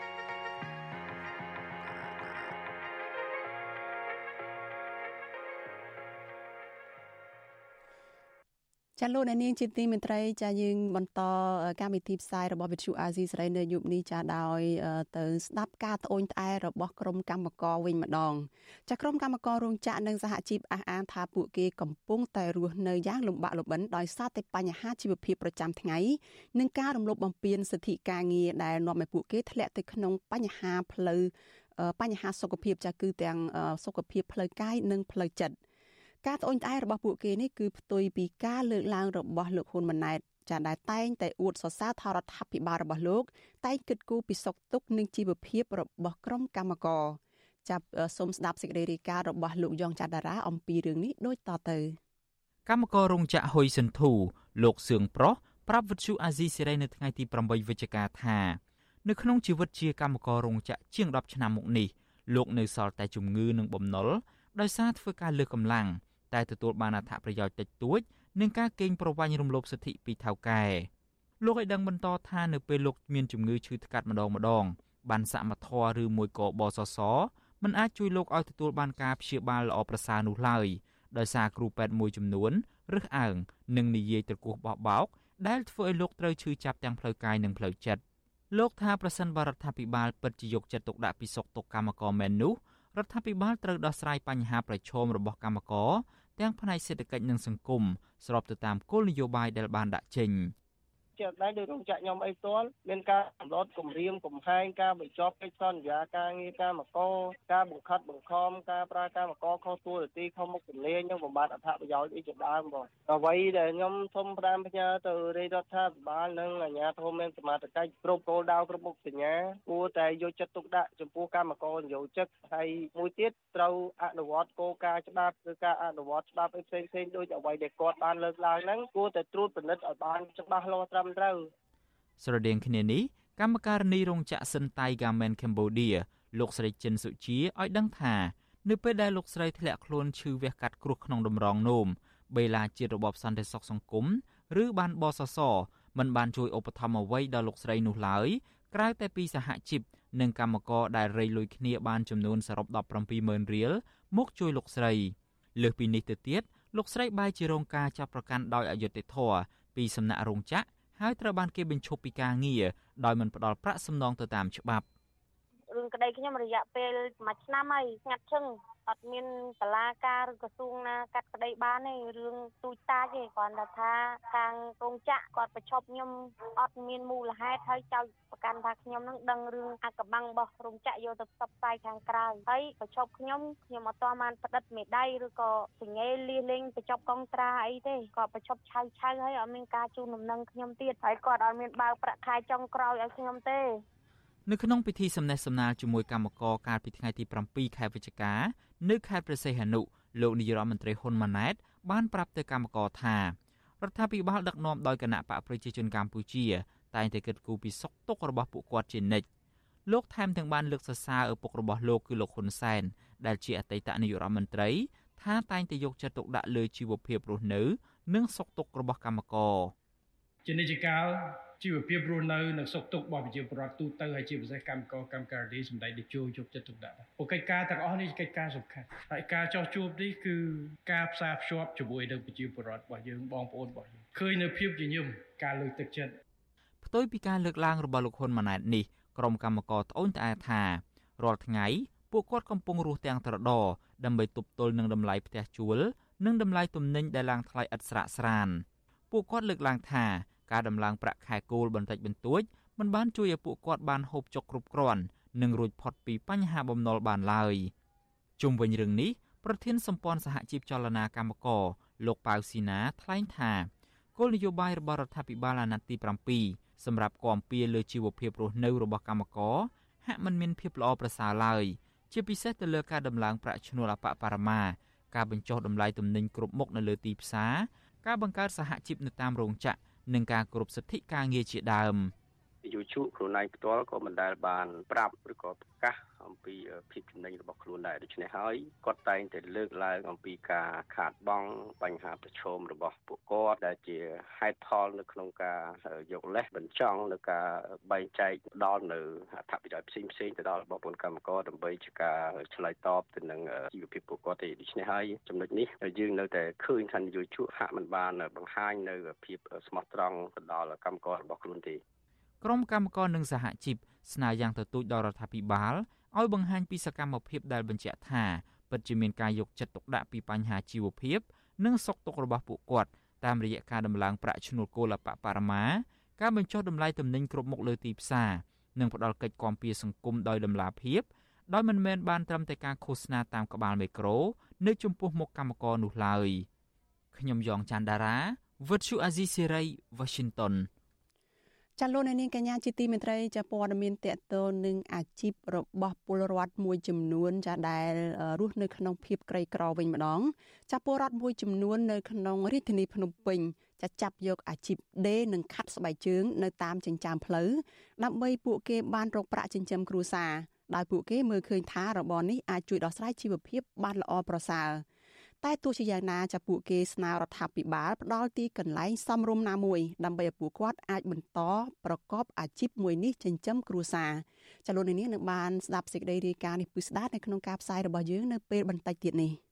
ចាលោកអ្នកនាងជាទីមេត្រីចាយើងបន្តកម្មវិធីផ្សាយរបស់វិទ្យុអាស៊ីសេរីនៅយប់នេះចាដោយ ទៅស្ដាប់ការត្អូញត្អែរបស់ក្រុមកម្មករវិញម្ដងចាក្រុមកម្មកររោងចក្រនិងសហជីពអះអាងថាពួកគេកំពុងតែរស់នៅយ៉ាងលំបាកលំបិនដោយសារតែបញ្ហាជីវភាពប្រចាំថ្ងៃនិងការរំលោភបំពានសិទ្ធិការងារដែលនាំឲ្យពួកគេធ្លាក់ទៅក្នុងបញ្ហាផ្លូវបញ្ហាសុខភាពចាគឺទាំងសុខភាពផ្លូវកាយនិងផ្លូវចិត្ត ការត្អូញត្អែរបស់ពួកគេនេះគឺផ្ទុយពីការលើកឡើងរបស់លោកហ៊ុនម៉ាណែតចាដែលតែងតែអួតសរសើរថរដ្ឋាភិបាលរបស់លោក តែងគិតគូរពីសុខទុក្ខនិងជីវភាពរបស់ក្រុមកម្មករចាប់សូមស្ដាប់សេចក្តីរាយការណ៍របស់លោកយ៉ងច័ន្ទតារាអំពីរឿងនេះដូចតទៅកម្មកររោងចក្រហ៊ុយសិនធូលោកសឿងប្រុសប្រាប់វិទ្យុអាស៊ីសេរីនៅថ្ងៃទី8វិច្ឆិកាថានៅក្នុងជីវិតជាកម្មកររោងចក្រជាង10ឆ្នាំមកនេះលោកនៅសល់តែជំងឺនិងបំណុលដោយសារធ្វើការលើកកម្លាំង តែទទួលបានអត្ថប្រយោជន៍តិចតួចនិងការកេងប្រវ័ញ្ចរំលោភសិទ្ធិពីថៅកែលោកឲ្យដឹងបន្តថានៅពេលលោកមានជំងឺឈឺថ្កាត់ម្ដងម្ដង បានសមត្ថធឬមួយក៏បសសមិនអាចជួយលោកឲ្យទទួលបានការព្យាបាលល្អប្រសើរនោះឡើយដោយសារគ្រូពេទ្យមួយចំនួនរើសអើងនិងនិយាយត្រគោះបោះបោក ដែលធ្វើឲ្យលោកត្រូវឈឺចាប់ទាំងផ្លូវកាយនិងផ្លូវចិត្តលោកថាប្រសិនបរដ្ឋាភិបាលពិតជាយកចិត្តទុកដាក់ពីសុខទុក្ខកម្មករមែននោះរដ្ឋាភិបាលត្រូវដោះស្រាយបញ្ហាប្រឈមរបស់កម្មករ ទាំងផ្នែកសេដ្ឋកិច្ចនិងសង្គមស្របទៅតាមគោលនយោបាយដែលបានដាក់ចេញ ជជាក់ស្ដែងដោយរោងចក្រខ្ញុំអីផ្ទាល់មានការកំណត់គម្រាមកំហែងការបញ្ចប់កិច្ចសន្យាការងារការមកការបង្ខិតបង្ខំការប្រើការមកខុសទួលនីតិខុសមុខជំនាញនិងបំបត្តិអត្ថប្រយោជន៍អីជាដើមបងអ្វីដែលខ្ញុំសូមផ្ដាំផ្ញើទៅរាជរដ្ឋាភិបាលនិងអាជ្ញាធរមានសមត្ថកិច្ចគ្រប់គោលដៅគ្រប់មុខសញ្ញាគួរតែយកចិត្តទុកដាក់ចំពោះកម្មករនិយោជិតហើយមួយទៀតត្រូវអនុវត្តគោលការណ៍ច្បាប់ឬការអនុវត្តច្បាប់ផ្សេងផ្សេងដូចអ្វីដែលគាត់បានលើកឡើងហ្នឹងគួរតែត្រួតពិនិត្យឲ្យបានច្បាស់លាស់ត្រឹមត្រូវស្រដៀងគ្នានេះកម្មការនីរោងចក្រសិនតៃ Garment Cambodia លោកស្រីចិនសុជាឲ្យដឹងថានៅពេលដែលលោកស្រីធ្លាក់ខ្លួនឈឺវះកាត់គ្រោះក្នុងតម្រងនោមបេឡាជាតិរបបសន្តិសុខសង្គមឬបានបសសមិនបានជួយឧបត្ថម្ភអ្វីដល់លោកស្រីនោះឡើយក្រៅតែពីសហជីពនិងកម្មករដែលរៃលុយគ្នាបានចំនួនសរុប170,000រៀលមកជួយលោកស្រីលើសពីនេះទៅទៀតលោកស្រីបែរជារងការចាប់ប្រកាន់ដោយអយុត្តិធម៌ពីសំណាក់រោងចក្រ ហើយត្រូវបានគេបញ្ឈប់ពីការងារដោយមិនផ្ដល់ប្រាក់សំណងទៅតាមច្បាប់រឿងក្តីខ្ញុំរយៈពេលមួយឆ្នាំហើយស្ងាត់ឈឹង អត់មានតឡាការឬក្រសួងណាកាត់ក្តីបានទេរឿងទូចតាចទេគ្រាន់តែថាខាងកងចាក់គាត់ប្រឈប់ខ្ញុំអត់មានមូលហេតុហើយចោទប្រកាន់ថាខ្ញុំនឹងដឹងរឿងអកបាំងរបស់រោងចក្រយកទៅផ្សព្វផ្សាយខាងក្រៅហើយប្រឈប់ខ្ញុំខ្ញុំអត់ទាន់បានផ្តិតមេដៃឬក៏សញ្ញេលៀសលេងបញ្ចប់កងត្រាអីទេគាត់ប្រឈប់ឆៅឆៅហើយអត់មានការជូនដំណឹងខ្ញុំទៀតហើយគាត់អត់មានបើកប្រាក់ខែចុងក្រោយឲ្យខ្ញុំទេនៅក្នុងពិធីសំណេះសំណាលជាមួយកម្មករកាលពីថ្ងៃទី7ខែវិច្ឆិកា នៅខេត្តព្រះសីហនុលោកនាយរដ្ឋមន្ត្រីហ៊ុនម៉ាណែតបានប្រាប់ទៅកម្មករថារដ្ឋាភិបាលដឹកនាំដោយគណៈបកប្រជាជនកម្ពុជា តែងតែគិតគូរពីសុខទុក្ខរបស់ពួកគាត់ជានិច្ចលោកថែមទាំងបានលើកសរសើរឪពុករបស់លោកគឺលោកហ៊ុនសែនដែលជាអតីតនាយករដ្ឋមន្ត្រីថាតែងតែយកចិត្តទុកដាក់លើជីវភាពរស់នៅ និងសុខទុក្ខរបស់កម្មករជានិច្ចកាល ជីវភាពរស់នៅនិងសុខទុក្ខរបស់ប្រជាពលរដ្ឋទូទៅហើយជាពិសេសកម្មករកម្មការីសម្ដេចតេជោយកចិត្តទុកដាក់ព្រោះកិច្ចការទាំងអស់នេះកិច្ចការសំខាន់ហើយការចោះជួបនេះគឺការផ្សារភ្ជាប់ជាមួយនឹងប្រជាពលរដ្ឋរបស់យើងបងប្អូនរបស់យើងឃើញនៅភាពជាញឹមការលើកទឹកចិត្តផ្ទុយពីការលើកឡើងរបស់លោកហ៊ុនម៉ាណែតនេះក្រុមកម្មករត្អូញត្អែថារាល់ថ្ងៃពួកគាត់កំពុងរស់ទាំងត្រដរដើម្បីទប់ទល់នឹងតម្លៃផ្ទះជួល និងតម្លៃទំនិញដែលឡើងថ្លៃឥតស្រាកស្រានពួកគាត់លើកឡើងថា ការដំឡើងប្រាក់ខែគោលបន្តិចបន្តួចមិនបានជួយឲ្យពួកគាត់បានហូបចុកគ្រប់គ្រាន់និងរួចផុតពីបញ្ហាបំណុលបានឡើយជុំវិញរឿងនេះប្រធានសម្ព័ន្ធសហជីពចលនាកម្មករលោកប៉ៅស៊ីណាថ្លែងថាគោលនយោបាយរបស់រដ្ឋាភិបាលអាណត្តិទី7សម្រាប់គាំពៀលើជីវភាពរស់នៅរបស់កម្មករហាក់មិនមានភាពល្អប្រសើរឡើយជាពិសេសទៅលើការដំឡើងប្រាក់ឈ្នួលអបបរមាការបញ្ចុះតម្លៃទំនិញគ្រប់មុខនៅលើទីផ្សារការបង្កើតសហជីពនៅតាមរោងចក្រ និងការគោរពសិទ្ធិការងារជាដើម យុជខ្លួនឯងផ្ទាល់ក៏មិនដែលបានប្រាប់ឬក៏ប្រកាសអំពីភាពចំណេញរបស់ខ្លួនដែរដូច្នេះហើយគាត់តែងតែលើកឡើងអំពីការខាតបង់បញ្ហាប្រឈមរបស់ពួកគាត់ដែលជាហេតុផលនៅក្នុងការយកលេសបញ្ចង់នៅការបែងចែកដល់នៅអត្ថប្រយោជន៍ផ្សេងផ្សេងទៅដល់បងប្អូនកម្មករដើម្បីជាការឆ្លើយតបទៅនឹងជីវភាពពួកគាត់ទេដូច្នេះហើយចំណុចនេះយើងនៅតែឃើញថានយោជកហាក់មិនបានបង្ហាញនៅភាពស្មោះត្រង់ទៅដល់កម្មកររបស់ខ្លួនទេ ក្រុមកម្មករនិងសហជីពស្នើយ៉ាងទទូចដល់រដ្ឋាភិបាលឲ្យបង្ហាញពីសកម្មភាពដែលបញ្ជាក់ថាពិតជាមានការយកចិត្តទុកដាក់ពីបញ្ហាជីវភាព និងសុខទុក្ខរបស់ពួកគាត់តាមរយៈការដំឡើងប្រាក់ឈ្នួលគោលអបបរមាការបញ្ចុះតម្លៃទំនិញគ្រប់មុខលើទីផ្សារនិងផ្ដល់កិច្ចគាំពារសង្គមដោយដំណាភាពដោយមិនមែនបានត្រឹមតែការឃោសនាតាមក្បាលមេក្រូនៅចំពោះមុខកម្មករនោះឡើយខ្ញុំយ៉ងច័ន្ទដារាវិទ្យុអាស៊ីសេរី Washington ចាលោកនាងកញ្ញាជាទីមេត្រីចាព័ត៌មានតកតលនឹងអាជីពរបស់ពលរដ្ឋមួយចំនួន ចាដែលរស់នៅក្នុងភាពក្រីក្រវិញម្ដង ចាពលរដ្ឋមួយចំនួននៅក្នុងរាជធានីភ្នំពេញចាចាប់យកអាជីពដេរនិងខាត់ស្បែកជើង នៅតាមចិញ្ចើមផ្លូវដើម្បីពួកគេបានរកប្រាក់ចិញ្ចឹមគ្រួសារដោយពួកគេមើលឃើញថារបរនេះអាចជួយដោះស្រាយជីវភាពបានល្អប្រសើរ តែទោះជាយ៉ាងណាចាពួកគេស្នើរដ្ឋាភិបាលផ្ដល់ទីកន្លែងសមរម្យណាមួយដើម្បីឲ្យពួកគាត់អាចបន្តប្រកបអាជីពមួយនេះចិញ្ចឹមគ្រួសារចាលោកនាងនឹងបានស្ដាប់សេចក្តីរាយការណ៍នេះពិស្ដារនៅក្នុងការផ្សាយរបស់យើងនៅពេលបន្តិចទៀតនេះ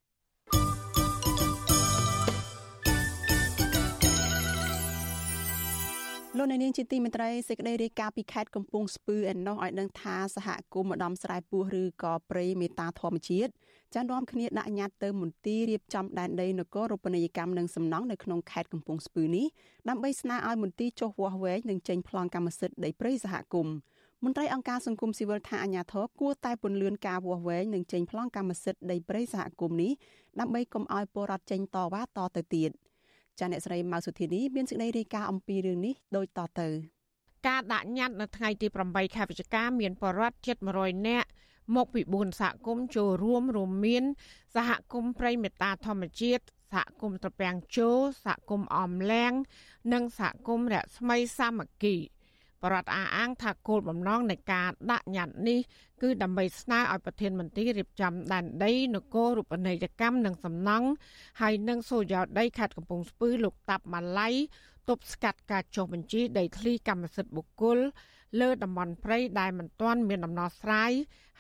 លោកអ្នកនាងជាទីមេត្រីសេចក្តីរាយការណ៍ពីខេត្តកំពង់ស្ពឺឯណោះឲ្យដឹងថាសហគមន៍ម្ដំស្រែពោះឬក៏ព្រៃមេតាធម្មជាតិចានាំគ្នាដាក់ញត្តិទៅមន្ទីររៀបចំដែនដីនគររូបនីយកម្មនិងសំណង់នៅក្នុងខេត្តកំពង់ស្ពឺនេះដើម្បីស្នើឲ្យមន្ទីរចុះវាស់វែងនិងចេញប្លង់កម្មសិទ្ធិដីព្រៃសហគមន៍មន្ត្រីអង្គការសង្គមស៊ីវិលថាអាញាធរគួរតែពន្លឿនការវាស់វែងនិងចេញប្លង់កម្មសិទ្ធិដីព្រៃសហគមន៍នេះដើម្បីកុំឲ្យពលរដ្ឋចេញតវ៉ាតទៅទៀត។ ចាអ្នកស្រីម៉ៅសុធានីមានសេចក្តីរាយការណ៍អំពីរឿងនេះដូចតទៅការដាក់ញត្តិនៅថ្ងៃទី8ខែវិច្ឆិកាមានបរិវត្តជិត100នាក់មកពី4សហគមន៍ចូលរួមរួមមាន សហគមន៍ព្រៃមេតាធម្មជាតិសហគមន៍ត្រពាំងជោសហគមន៍អមលាំងនិងសហគមន៍រស្មីសាមគ្គី បរដ្ឋអាអាងថាគោលបំណងនៃការដាក់ញត្តិនេះគឺដើម្បីស្នើឲ្យប្រធានមន្ត្រីរៀបចំដែនដីនគររូបនីយកម្មនិងសំណង់ហើយនិងសូយោដីខេត្តកំពង់ស្ពឺលោកតាប់ម៉ាឡៃទប់ស្កាត់ការចុះបញ្ជីដីធ្លីកម្មសិទ្ធិបុគ្គលលើតំបន់ព្រៃដែលមិនទាន់មានដំណោះស្រាយ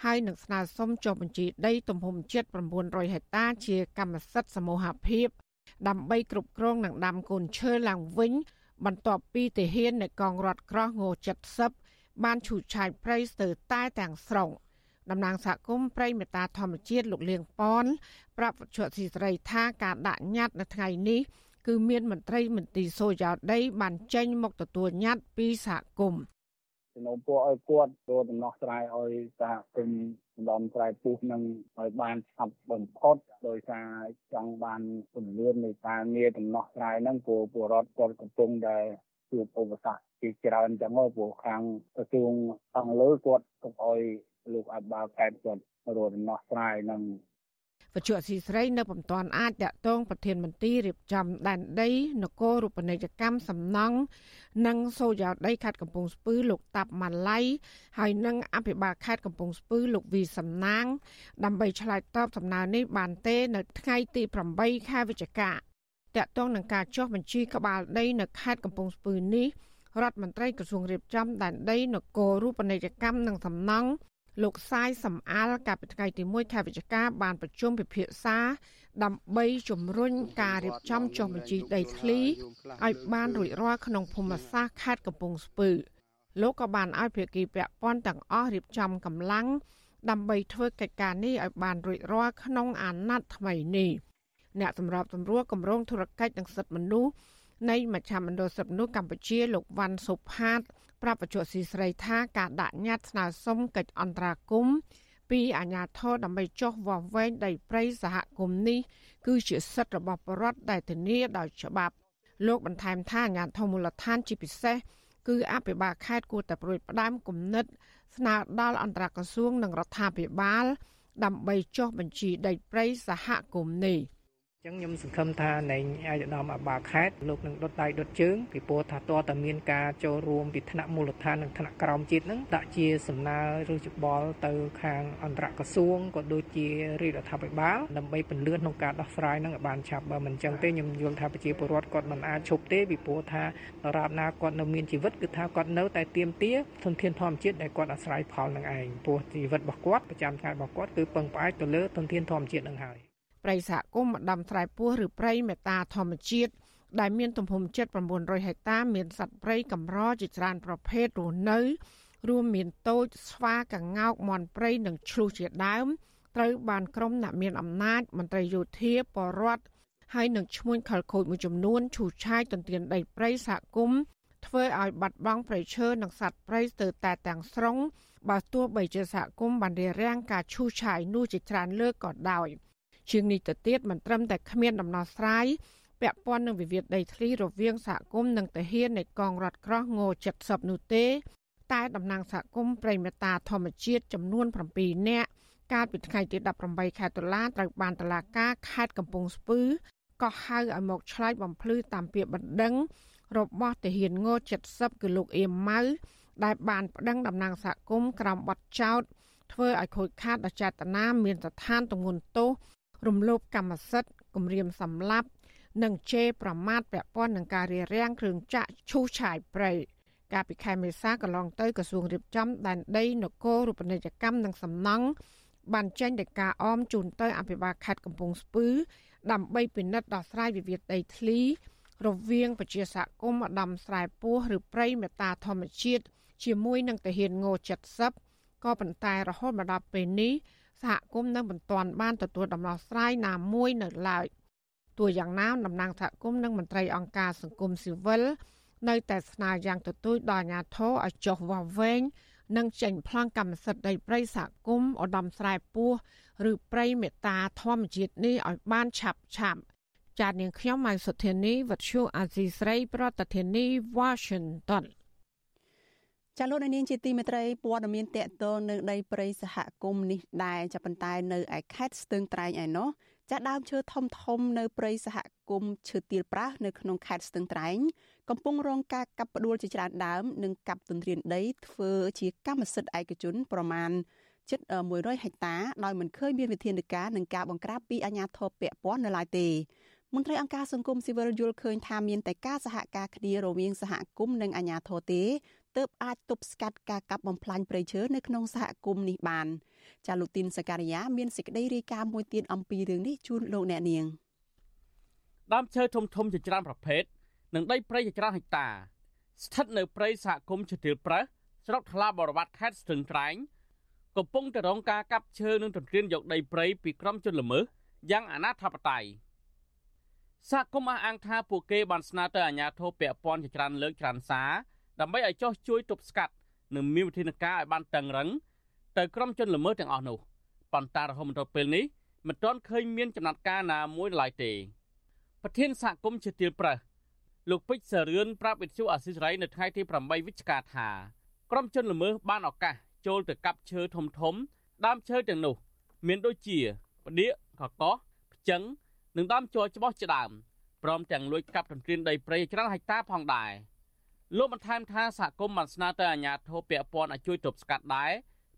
ហើយនឹងស្នើសុំចុះបញ្ជីដីទំហំជិត900ហិកតាជាកម្មសិទ្ធិសមូហភាពដើម្បីគ្រប់គ្រងនិងដាំកូនឈើឡើងវិញ បន្ទាប់ពីទាហាននៃកងរដ្ឋក្រោះង70បានឈូសឆាយព្រៃស្ទើរតែទាំងស្រុងតំណាងសហគមន៍ព្រៃមេតាធម្មជាតិលោកលៀងប៉នប្រាប់វិទ្យុស៊ីស្រីថាការដាក់ញត្តិនៅថ្ងៃនេះគឺមានមន្ត្រីមន្ទីរសូយោដី បានចេញមកទទួលញត្តិពីសហគមន៍ជំនុំពួកឲ្យគាត់ចូលដំណោះស្រាយឲ្យសហគមន៍ ដំស្រែពុះនឹងឲ្យបានឆាប់បំផុតដោយសារចង់បានពន្លឿននៃការងារដំណោះស្រាយហ្នឹងព្រោះពលរដ្ឋគាត់កំពុងតែជួបឧបសគ្គជាច្រើនចឹងមកព្រោះខាងក្រសួងខាងលើគាត់កុំឲ្យលោកអបាលខេត្តគាត់រកដំណោះស្រាយនឹង វិទ្យុស៊ីស្រីនៅពុំទាន់អាចតាក់ទងប្រធានមន្ត្រីរៀបចំដែនដីនគររូបនីយកម្មសំណង់និងសូយោដីខេត្តកំពង់ស្ពឺលោកតាប់ម៉ាឡៃហើយនិងអភិបាលខេត្តកំពង់ស្ពឺលោកវីសំណាង ដើម្បីឆ្លើយតបសំណើនេះបានទេ នៅថ្ងៃទី8ខែវិច្ឆិកាតាក់ទងនឹងការចុះបញ្ជីក្បាលដីនៅខេត្តកំពង់ស្ពឺនេះរដ្ឋមន្ត្រីក្រសួងរៀបចំដែនដីនគររូបនីយកម្មនិងសំណង់ លោកសាយសំអាលកាលពីថ្ងៃទី1ខែវិច្ឆិកាបានប្រជុំពិភាក្សាដើម្បីជំរុញការរៀបចំចុះបញ្ជីដីធ្លីឲ្យបានរួចរាល់ក្នុងភូមិសាស្ត្រខេត្តកំពង់ស្ពឺលោកក៏បានឲ្យភាគីពាក់ព័ន្ធទាំងអស់រៀបចំកម្លាំងដើម្បីធ្វើកិច្ចការនេះឲ្យបានរួចរាល់ក្នុងអាណត្តិថ្មីនេះអ្នកសម្របសម្រួលគម្រោងធុរកិច្ចនិងសិទ្ធិមនុស្សនៃមជ្ឈមណ្ឌលសិទ្ធិមនុស្សកម្ពុជាលោកវ៉ាន់សុផាត ប្រាប់បច្ចុប្បន្នស៊ីស្រីថាការដាក់ញត្តិស្នើសុំកិច្ចអន្តរាគមន៍ពីអាជ្ញាធរដើម្បីចុះវាស់វែងដីព្រៃសហគមន៍នេះគឺជាសិទ្ធិរបស់ប្រជាពលរដ្ឋដែលធានាដោយច្បាប់លោកបន្ថែមថាអាជ្ញាធរមូលដ្ឋានជាពិសេសគឺអភិបាលខេត្តគួរតែប្រួយផ្ដើមគំនិត ស្នើដល់អន្តរក្រសួងនិងរដ្ឋាភិបាល ដើម្បីចុះបញ្ជីដីព្រៃសហគមន៍នេះ។ ចឹងខ្ញុំសង្ឃឹមថានៃអាយដាមអាបាខេតលោកនឹងដុតដៃដុតជើងពីព្រោះថាតើតើមានការចូលរួមពីថ្នាក់មូលដ្ឋាននិងថ្នាក់ក្រោមជាតិនឹងដាក់ជាសំណើឬច្បល់ទៅខាងអន្តរក្រសួងក៏ដូចជារាជរដ្ឋាភិបាលដើម្បីពន្លឿនក្នុងការដោះស្រាយនឹងឲ្យបានឆាប់បើមិនចឹងទេខ្ញុំយល់ថាប្រជាពលរដ្ឋគាត់មិនអាចឈប់ទេពីព្រោះថាដរាបណាគាត់នៅមានជីវិតគឺថាគាត់នៅតែទៀមទាធនធានធម្មជាតិដែលគាត់អាស្រ័យផលនឹងឯងព្រោះជីវិតរបស់គាត់ប្រចាំថ្ងៃរបស់គាត់គឺពឹងផ្អែកទៅលើធនធានធម្មជាតិនឹងហើយ ព្រៃសហគមន៍ម្ដំស្រែពោះឬព្រៃមេតាធម្មជាតិដែលមានទំហំជិត900ហិកតា មានសត្វព្រៃកម្រជាច្រើនប្រភេទរស់នៅ រួមមានតូចស្វាកង្កោកមាន់ព្រៃនិងឈ្លូសជាដើមត្រូវបានក្រុមអ្នកមានអំណាចមន្ត្រីយោធាបរដ្ឋហើយនឹងឈ្មួញខលខូចមួយចំនួនឈូសឆាយទន្ទ្រានដីព្រៃសហគមន៍ធ្វើឲ្យបាត់បង់ព្រៃឈើនិងសត្វព្រៃស្ទើរតែទាំងស្រុងបើទោះបីជាសហគមន៍បានរៀបរៀងការឈូសឆាយនោះជាច្រើនលើកក៏ដោយ។ ជាងនេះទៅទៀតមិនត្រឹមតែគ្មានដំណោះស្រាយពាក់ព័ន្ធនឹងវិវាទដីធ្លីរវាងសហគមន៍និងទាហាននៃកងរដ្ឋក្រោះង70នោះទេ តែតំណាងសហគមន៍ប្រិមតាធម្មជាតិចំនួន7នាក់កាលពីថ្ងៃទី18ខែតុលាត្រូវបានតុលាការខេត្តកំពង់ស្ពឺក៏ហៅឲ្យមកឆ្លើយបំភ្លឺតាមពាក្យបណ្ដឹងរបស់ទាហានង70គឺលោកអៀមម៉ៅដែលបានប្តឹងតំណាងសហគមន៍ក្រោមបទចោទធ្វើឲ្យខូចខាតដល់ចេតនាមានស្ថានទងន់ទោស រំលោភកម្មសិទ្ធិគំរាមសម្លាប់និងជេរប្រមាថពាក់ព័ន្ធនឹងការរារាំងគ្រឿងចាក់ឈូសឆាយព្រៃកាលពីខែមេសាកន្លងទៅក្រសួងរៀបចំដែនដីនគររូបនីយកម្មនិងសំណង់បានចេញដីកាអមជូនទៅអភិបាលខេត្តកំពង់ស្ពឺ ដើម្បីពិនិត្យដោះស្រាយវិវាទដីធ្លី រវាងប្រជាសហគមន៍អដាមស្រែពោះឬព្រៃមេតាធម្មជាតិជាមួយនឹងទាហានង70ក៏ប៉ុន្តែរហូតមកដល់ពេលនេះ សហគមន៍នៅមិនទាន់បានទទួលដំណោះស្រាយណាមួយនៅឡើយទោះយ៉ាងណាតំណាងសហគមន៍និងមន្ត្រីអង្គការសង្គមស៊ីវិលនៅតែស្នើយ៉ាងទទូចដល់អាជ្ញាធរឲ្យចុះវាស់វែងនិងចេញប្លង់កម្មសិទ្ធិដីព្រៃសហគមន៍ឧត្តមស្រែពោះឬព្រៃមេតាធម្មជាតិនេះឲ្យបានឆាប់ឆាប់ចាតនាងខ្ញុំម៉ៃសុធានីវັດឈូអាស៊ីស្រី ប្រធានាធិបតី Washington ចាលោកនាងជាទីមេត្រីព័ត៌មានតកតនៅដីព្រៃសហគមន៍នេះដែរចាប៉ុន្តែនៅឯខេត្តស្ទឹងត្រែងឯណោះចាដើមឈើធំធំនៅព្រៃសហគមន៍ឈើទាលប្រាស់នៅក្នុងខេត្តស្ទឹងត្រែងកំពុងរងការកាប់ផ្ដួលជាច្រើនដើមនិងកាប់ទន្ទ្រានដីធ្វើជាកម្មសិទ្ធិឯកជនប្រមាណជិត100ហិកតាដោយមិនឃើញមានវិធានការនឹងការបង្ក្រាបពីអាជ្ញាធរពាក់ព័ន្ធនៅឡើយទេមន្ត្រីអង្គការសង្គមស៊ីវិលយល់ឃើញថាមានតែការសហការគ្នារវាងសហគមន៍និងអាជ្ញាធរទេ ទើបអាចទប់ស្កាត់ការកាប់បំផ្លាញព្រៃឈើនៅក្នុងសហគមន៍នេះបានចាលោកទីនសការីយ៉ាមានសេចក្តីរាយការណ៍មួយទៀតអំពីរឿងនេះជូនលោកអ្នកនាងដើមឈើធំធំជាច្រើនប្រភេទនិងដីព្រៃជាច្រើនហិកតា ស្ថិតនៅព្រៃសហគមន៍ជទាលប្រេះស្រុកថ្លាបរវត្តខេត្តស្ទឹងត្រែងកំពុងតែរងការកាប់ឈើនិងទន្ទ្រានយកដីព្រៃពីក្រុមជនល្មើសយ៉ាងអនាធបត័យសហគមន៍អះអាងថាពួកគេបានស្នើទៅអាជ្ញាធរពាក់ព័ន្ធជាច្រើនលើកច្រើនសារ ដើម្បីឲ្យចោះជួយទប់ស្កាត់និងមានវិធានការឲ្យបានតឹងរឹងទៅក្រុមជនល្មើសទាំងអស់នោះប៉ុន្តែរហូតមកដល់ពេលនេះមិនទាន់ឃើញមានចំណាត់ការណាមួយឡើយទេប្រធានសហគមន៍ជាទៀលប្រេះលោកពេជ្រសរឿនប្រាប់វិទ្យុអាស៊ីសេរីនៅថ្ងៃទី8វិច្ឆិកាថាក្រុមជនល្មើសបានឱកាសចូលទៅកាប់ឈើធំធំដើមឈើទាំងនោះ មានដូចជាផ្ដៀកកកោះផ្ចឹងនិងដើមជ័រច្បោះជាដើមព្រមទាំងលួចកាប់ទន្ទ្រានដីព្រៃច្រើនហិកតាផងដែរ លោកបន្ថែមថាសហគមន៍បានស្នើទៅអាជ្ញាធរពាក់ព័ន្ធឲ្យជួយទប់ស្កាត់ដែរ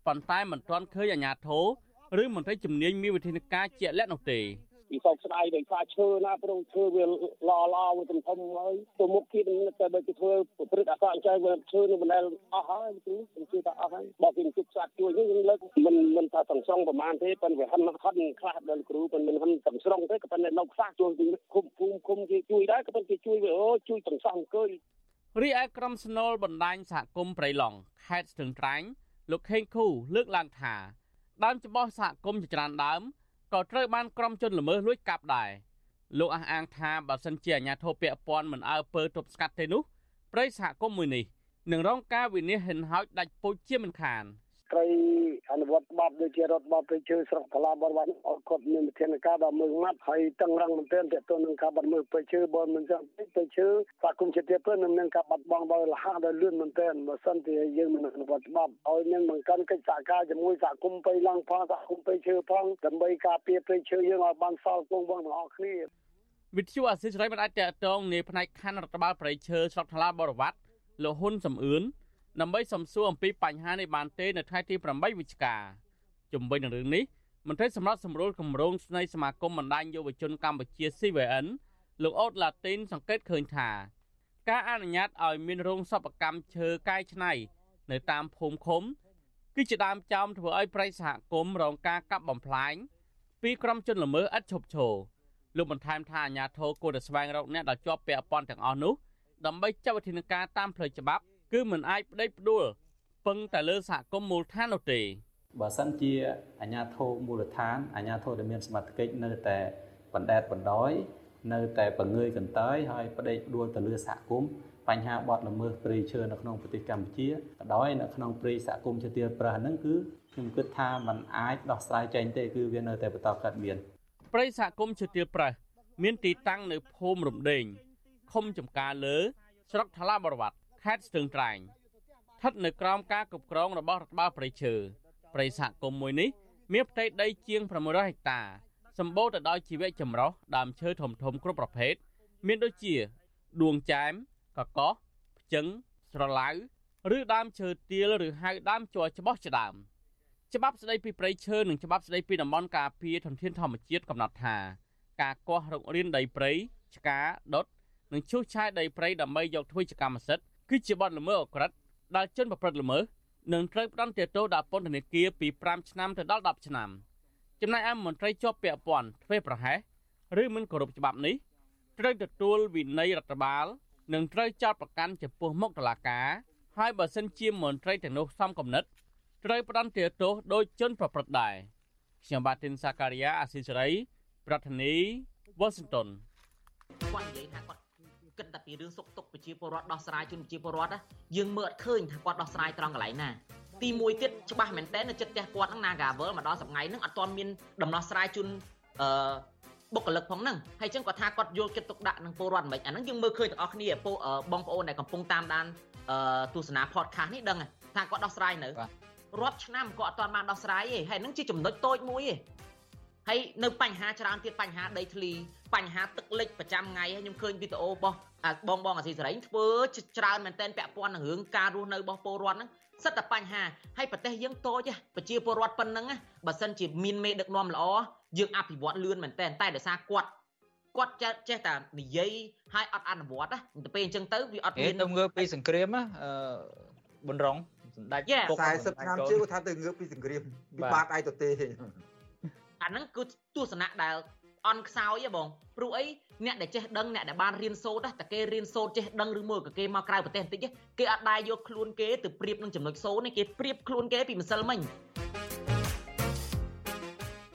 ប៉ុន្តែមិនទាន់ឃើញអាជ្ញាធរឬមន្ត្រីជំនាញមានវិធានការជាក់លាក់នោះទេពីសោកស្ដាយដោយសារឈើណាព្រោះឈើវាល្អល្អវាធំធំហើយទៅមុខទៀតតែបើគេធ្វើប្រព្រឹត្តអកអញ្ចឹងវាឈើនឹងមិនដែលអស់ហើយគឺខ្ញុំជឿថាអស់ហើយបើគេជិះស្អាតជួយនេះយើងលើកមិនមិនថាទាំងស្រុងប្រហែលទេប៉ុន្តែវាហិនហិនខ្លះដល់គ្រូប៉ុន្តែមិនហិនទាំងស្រុងទេក៏ប៉ុន្តែនៅខ្លះជួយពីគុំភូមិគុំគេជួយដែរក៏ប៉ុន្តែគេជួយវាអូជួយទាំងសងអង្គើយ រីឯក្រុមស្នូលបណ្ដាញសហគមន៍ព្រៃឡង់ខេត្តស្ទឹងត្រែងលោកខេងឃូលើកឡើងថាដើមច្បោះសហគមន៍ជាច្រើនដើមក៏ត្រូវបានក្រុមជនល្មើសលួចកាប់ដែរលោកអះអាងថាបើសិនជាអាជ្ញាធរពាក់ព័ន្ធមិនអើពើទប់ស្កាត់ទេនោះព្រៃសហគមន៍មួយនេះនឹងរងការវិនិច្ឆ័យហិនហោចដាច់ពូជជាមិនខាន។ ត្រូវអនុវត្តច្បាប់ដូចជារដ្ឋបាលព្រៃឈើស្រុកថ្លាបរិវត្តអត់គាត់មានវិធានការដល់មើលម៉ាត់ហើយតឹងរឹងមែនទែនទាក់ទងនឹងការបាត់មើលព្រៃឈើបើមិនចឹងព្រៃឈើសហគមន៍ជាទៀតទៅនឹងមានការបាត់បង់ដោយលះដោយលឿនមែនទែនបើសិនជាយើងមិនអនុវត្តច្បាប់ហើយនឹងបង្កើនកិច្ចសហការជាមួយសហគមន៍ព្រៃឡង់ផងសហគមន៍ព្រៃឈើផងដើម្បីការពារព្រៃឈើយើងឲ្យបានសល់គង់វង្សទាំងអស់គ្នាវិទ្យុអាស៊ីសេរីមិនអាចតកតងនាផ្នែកខណ្ឌរដ្ឋបាលព្រៃឈើស្រុកថ្លាបរិវត្តលោកហ៊ុនសំអឿន ដើម្បីសំសួរអំពីបញ្ហានេះបានទេនៅថ្ងៃទី8វិច្ឆិកាជំវិញនឹងរឿងនេះមន្ត្រីសម្រាប់សម្រួលគម្រោងស្នៃសមាគមបណ្ដាញយុវជនកម្ពុជា CVN លោកអូតឡាទីនសង្កេតឃើញថាការអនុញ្ញាតឲ្យមានរោងសពកម្មឈើកែច្នៃនៅតាមភូមិឃុំ គឺជាដើមចោមធ្វើឲ្យប្រៃសហគមន៍រងការកាប់បំផ្លាញពីក្រុមជនល្មើសឥតឈប់ឈរលោកបន្ថែមថាអាជ្ញាធរគួរតែស្វែងរកអ្នកដែលជាប់ពាក់ព័ន្ធទាំងអស់នោះដើម្បីចាត់វិធានការតាមផ្លូវច្បាប់ គឺមិនអាចផ្ដេកផ្ដួលពឹងតែលើសហគមន៍មូលដ្ឋាននោះទេបើសិនជាអាជ្ញាធរមូលដ្ឋានអាជ្ញាធរដែលមានសមត្ថកិច្ចនៅតែបណ្ដេតបណ្ដោយនៅតែបង្ងើយកន្តើយហើយផ្ដេកផ្ដួលទៅលើសហគមន៍បញ្ហាបទល្មើសព្រៃឈើនៅក្នុងប្រទេសកម្ពុជាក៏ដោយនៅក្នុងព្រៃសហគមន៍ជាទីប្រះហ្នឹងគឺខ្ញុំគិតថាมันអាចដោះស្រាយចេញទេគឺវានៅតែបន្តកើតមានព្រៃសហគមន៍ជាទីប្រះមានទីតាំងនៅភូមិរំដេងឃុំចំការលើស្រុកថ្លាបរវត្ត ខេត្តស្ទឹងត្រែងស្ថិតនៅក្រោមការគ្រប់គ្រងរបស់រដ្ឋបាលព្រៃឈើព្រៃសហគមន៍មួយនេះមានផ្ទៃដីជាង600ហិកតាសម្បូរទៅដោយជីវៈចម្រុះដើមឈើធំធំគ្រប់ប្រភេទមានដូចជាដួងចែមកកោះផ្ចឹងស្រឡៅឬដើមឈើទាលឬហៅដើមជ័រច្បោះជាដើមច្បាប់ស្តីពីព្រៃឈើនិងច្បាប់ស្តីពីតំបន់ការពារធនធានធម្មជាតិកំណត់ថាការកោះរុករានដីព្រៃឆ្កាដុតនិងឈូសឆាយដីព្រៃដើម្បីយកធ្វើជាកម្មសិទ្ធិ គឺជាបទល្មើសអក្រិតដែលជនប្រព្រឹត្តល្មើសនឹងត្រូវផ្តន្ទាទោសដាក់ពន្ធនាគារពី5ឆ្នាំទៅដល់10ឆ្នាំចំណែកឯមន្ត្រីជាប់ពាក់ព័ន្ធធ្វើប្រហែសឬមិនគោរពច្បាប់នេះត្រូវទទួលវិន័យរដ្ឋបាលនិងត្រូវចោទប្រកាន់ចំពោះមុខតុលាការហើយបើសិនជាមន្ត្រីទាំងនោះសំគំនិតត្រូវផ្ដន្ទាទោសដោយជនប្រព្រឹត្តដែរខ្ញុំបាទទីនសាការីយ៉ាអាស៊ីសេរីប្រធានីវ៉ាស៊ីនតោនគាត់និយាយថា គាត់គិតតែពីរឿងសុខទុក្ខប្រជាពលរដ្ឋដោះស្រាយជូនប្រជាពលរដ្ឋយើងមើលអត់ឃើញថាគាត់ដោះស្រាយត្រង់កន្លែងណាទីមួយទៀតច្បាស់មែនតើនៅចិត្តផ្ទះគាត់ហ្នឹង Nagavel មកដល់សម្ងៃហ្នឹងអត់ទាន់មានដំណោះស្រាយជូនអឺបុគ្គលិកផងហ្នឹងហើយចឹងគាត់ថាគាត់យល់ចិត្តទុកដាក់នឹងពលរដ្ឋមិនអាហ្នឹងយើងមើលឃើញទាំងអស់គ្នាបងប្អូនដែលកំពុងតាមដានទស្សនា podcast នេះដឹងថាគាត់ដោះស្រាយនៅរាប់ឆ្នាំក៏អត់ទាន់បានដោះស្រាយទេហើយហ្នឹងជាចំណុចតូចមួយទេ ហើយនៅបញ្ហាច្រើនទៀតបញ្ហាដីធ្លីបញ្ហាទឹកលិចប្រចាំថ្ងៃខ្ញុំឃើញវីដេអូរបស់បងបងអាស៊ីសេរីធ្វើច្រើនមែនតែនពាក់ព័ន្ធនឹងរឿងការរស់នៅរបស់ពលរដ្ឋហ្នឹងសិតតែបញ្ហាហើយប្រទេសយើងតូចប្រជាពលរដ្ឋប៉ុណ្ណឹងបើសិនជាមានមេដឹកនាំល្អយើងអភិវឌ្ឍលឿនមែនតែនតែដោយសារគាត់គាត់ចេះតែនិយាយហើយអត់អនុវត្តណាទៅពេលអញ្ចឹងទៅវាអត់មានទៅងើបពីសង្គ្រាមណាអឺប៊ុនរងសម្ដេច40ឆ្នាំជឿថាទៅងើបពីសង្គ្រាមវិបាកឯទៅទេ អាហ្នឹងគឺទស្សនៈដែលអន់ខ្សោយហ៎បងព្រោះអីអ្នកដែលចេះដឹងអ្នកដែលបានរៀនសូត្រតែគេរៀនសូត្រចេះដឹងឬមួយក៏គេមកក្រៅប្រទេសបន្តិចគេអត់ដែរយកខ្លួនគេទៅប្រៀបនឹងចំណុចសូត្រនេះគេប្រៀបខ្លួនគេពីម្សិលមិញ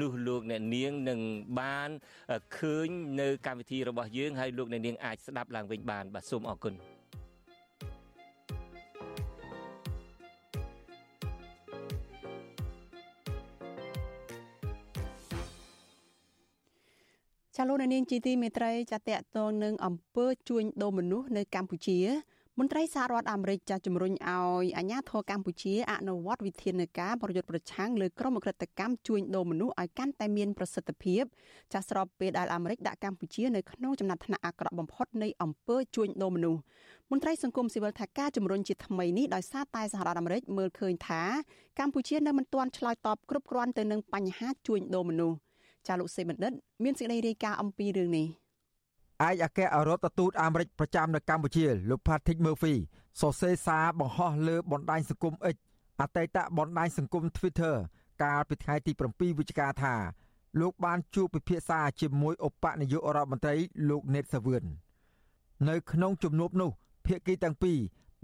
នោះលោកអ្នកនាងនឹងបានឃើញនៅកម្មវិធីរបស់យើងហើយលោកអ្នកនាងអាចស្ដាប់ឡើងវិញបានបាទសូមអរគុណចាលោកនាងជាទីមេត្រីចាតតតងនឹងអំពើជួញដូរមនុស្សនៅកម្ពុជា មន្ត្រីសហរដ្ឋអាមេរិកចាស់ជំរុញឲ្យអាជ្ញាធរកម្ពុជាអនុវត្តវិធានការប្រយុទ្ធប្រឆាំងលើក្រុមអក្រិតកម្មជួញដូរមនុស្សឲ្យកាន់តែមានប្រសិទ្ធភាពចាស់ស្របពេលដែលអាមេរិកដាក់កម្ពុជានៅក្នុងចំណាត់ថ្នាក់អាក្រក់បំផុតនៃអំពើជួញដូរមនុស្សមន្ត្រីសង្គមស៊ីវិលថាការជំរុញជាថ្មីនេះដោយសារតែសហរដ្ឋអាមេរិកមើលឃើញថាកម្ពុជានៅមិនទាន់ឆ្លើយតបគ្រប់គ្រាន់ទៅនឹងបញ្ហាជួញដូរមនុស្សចាលោកសេបណ្ឌិត មានសេចក្តីរាយការណ៍អំពីរឿងនេះ។ ឯកអគ្គរដ្ឋទូតអាមេរិកប្រចាំនៅកម្ពុជាលោក Patrick Murphy សរសេរសារបង្ហោះលើបណ្ដាញសង្គម X អតីតបណ្ដាញសង្គម Twitter កាលពីថ្ងៃទី7វិច្ឆិកាថាលោកបានជួបពិភាក្សាជាមួយឧបនាយករដ្ឋមន្ត្រីលោក Ned Savion នៅក្នុងជំនួបនោះភាគីទាំងពីរ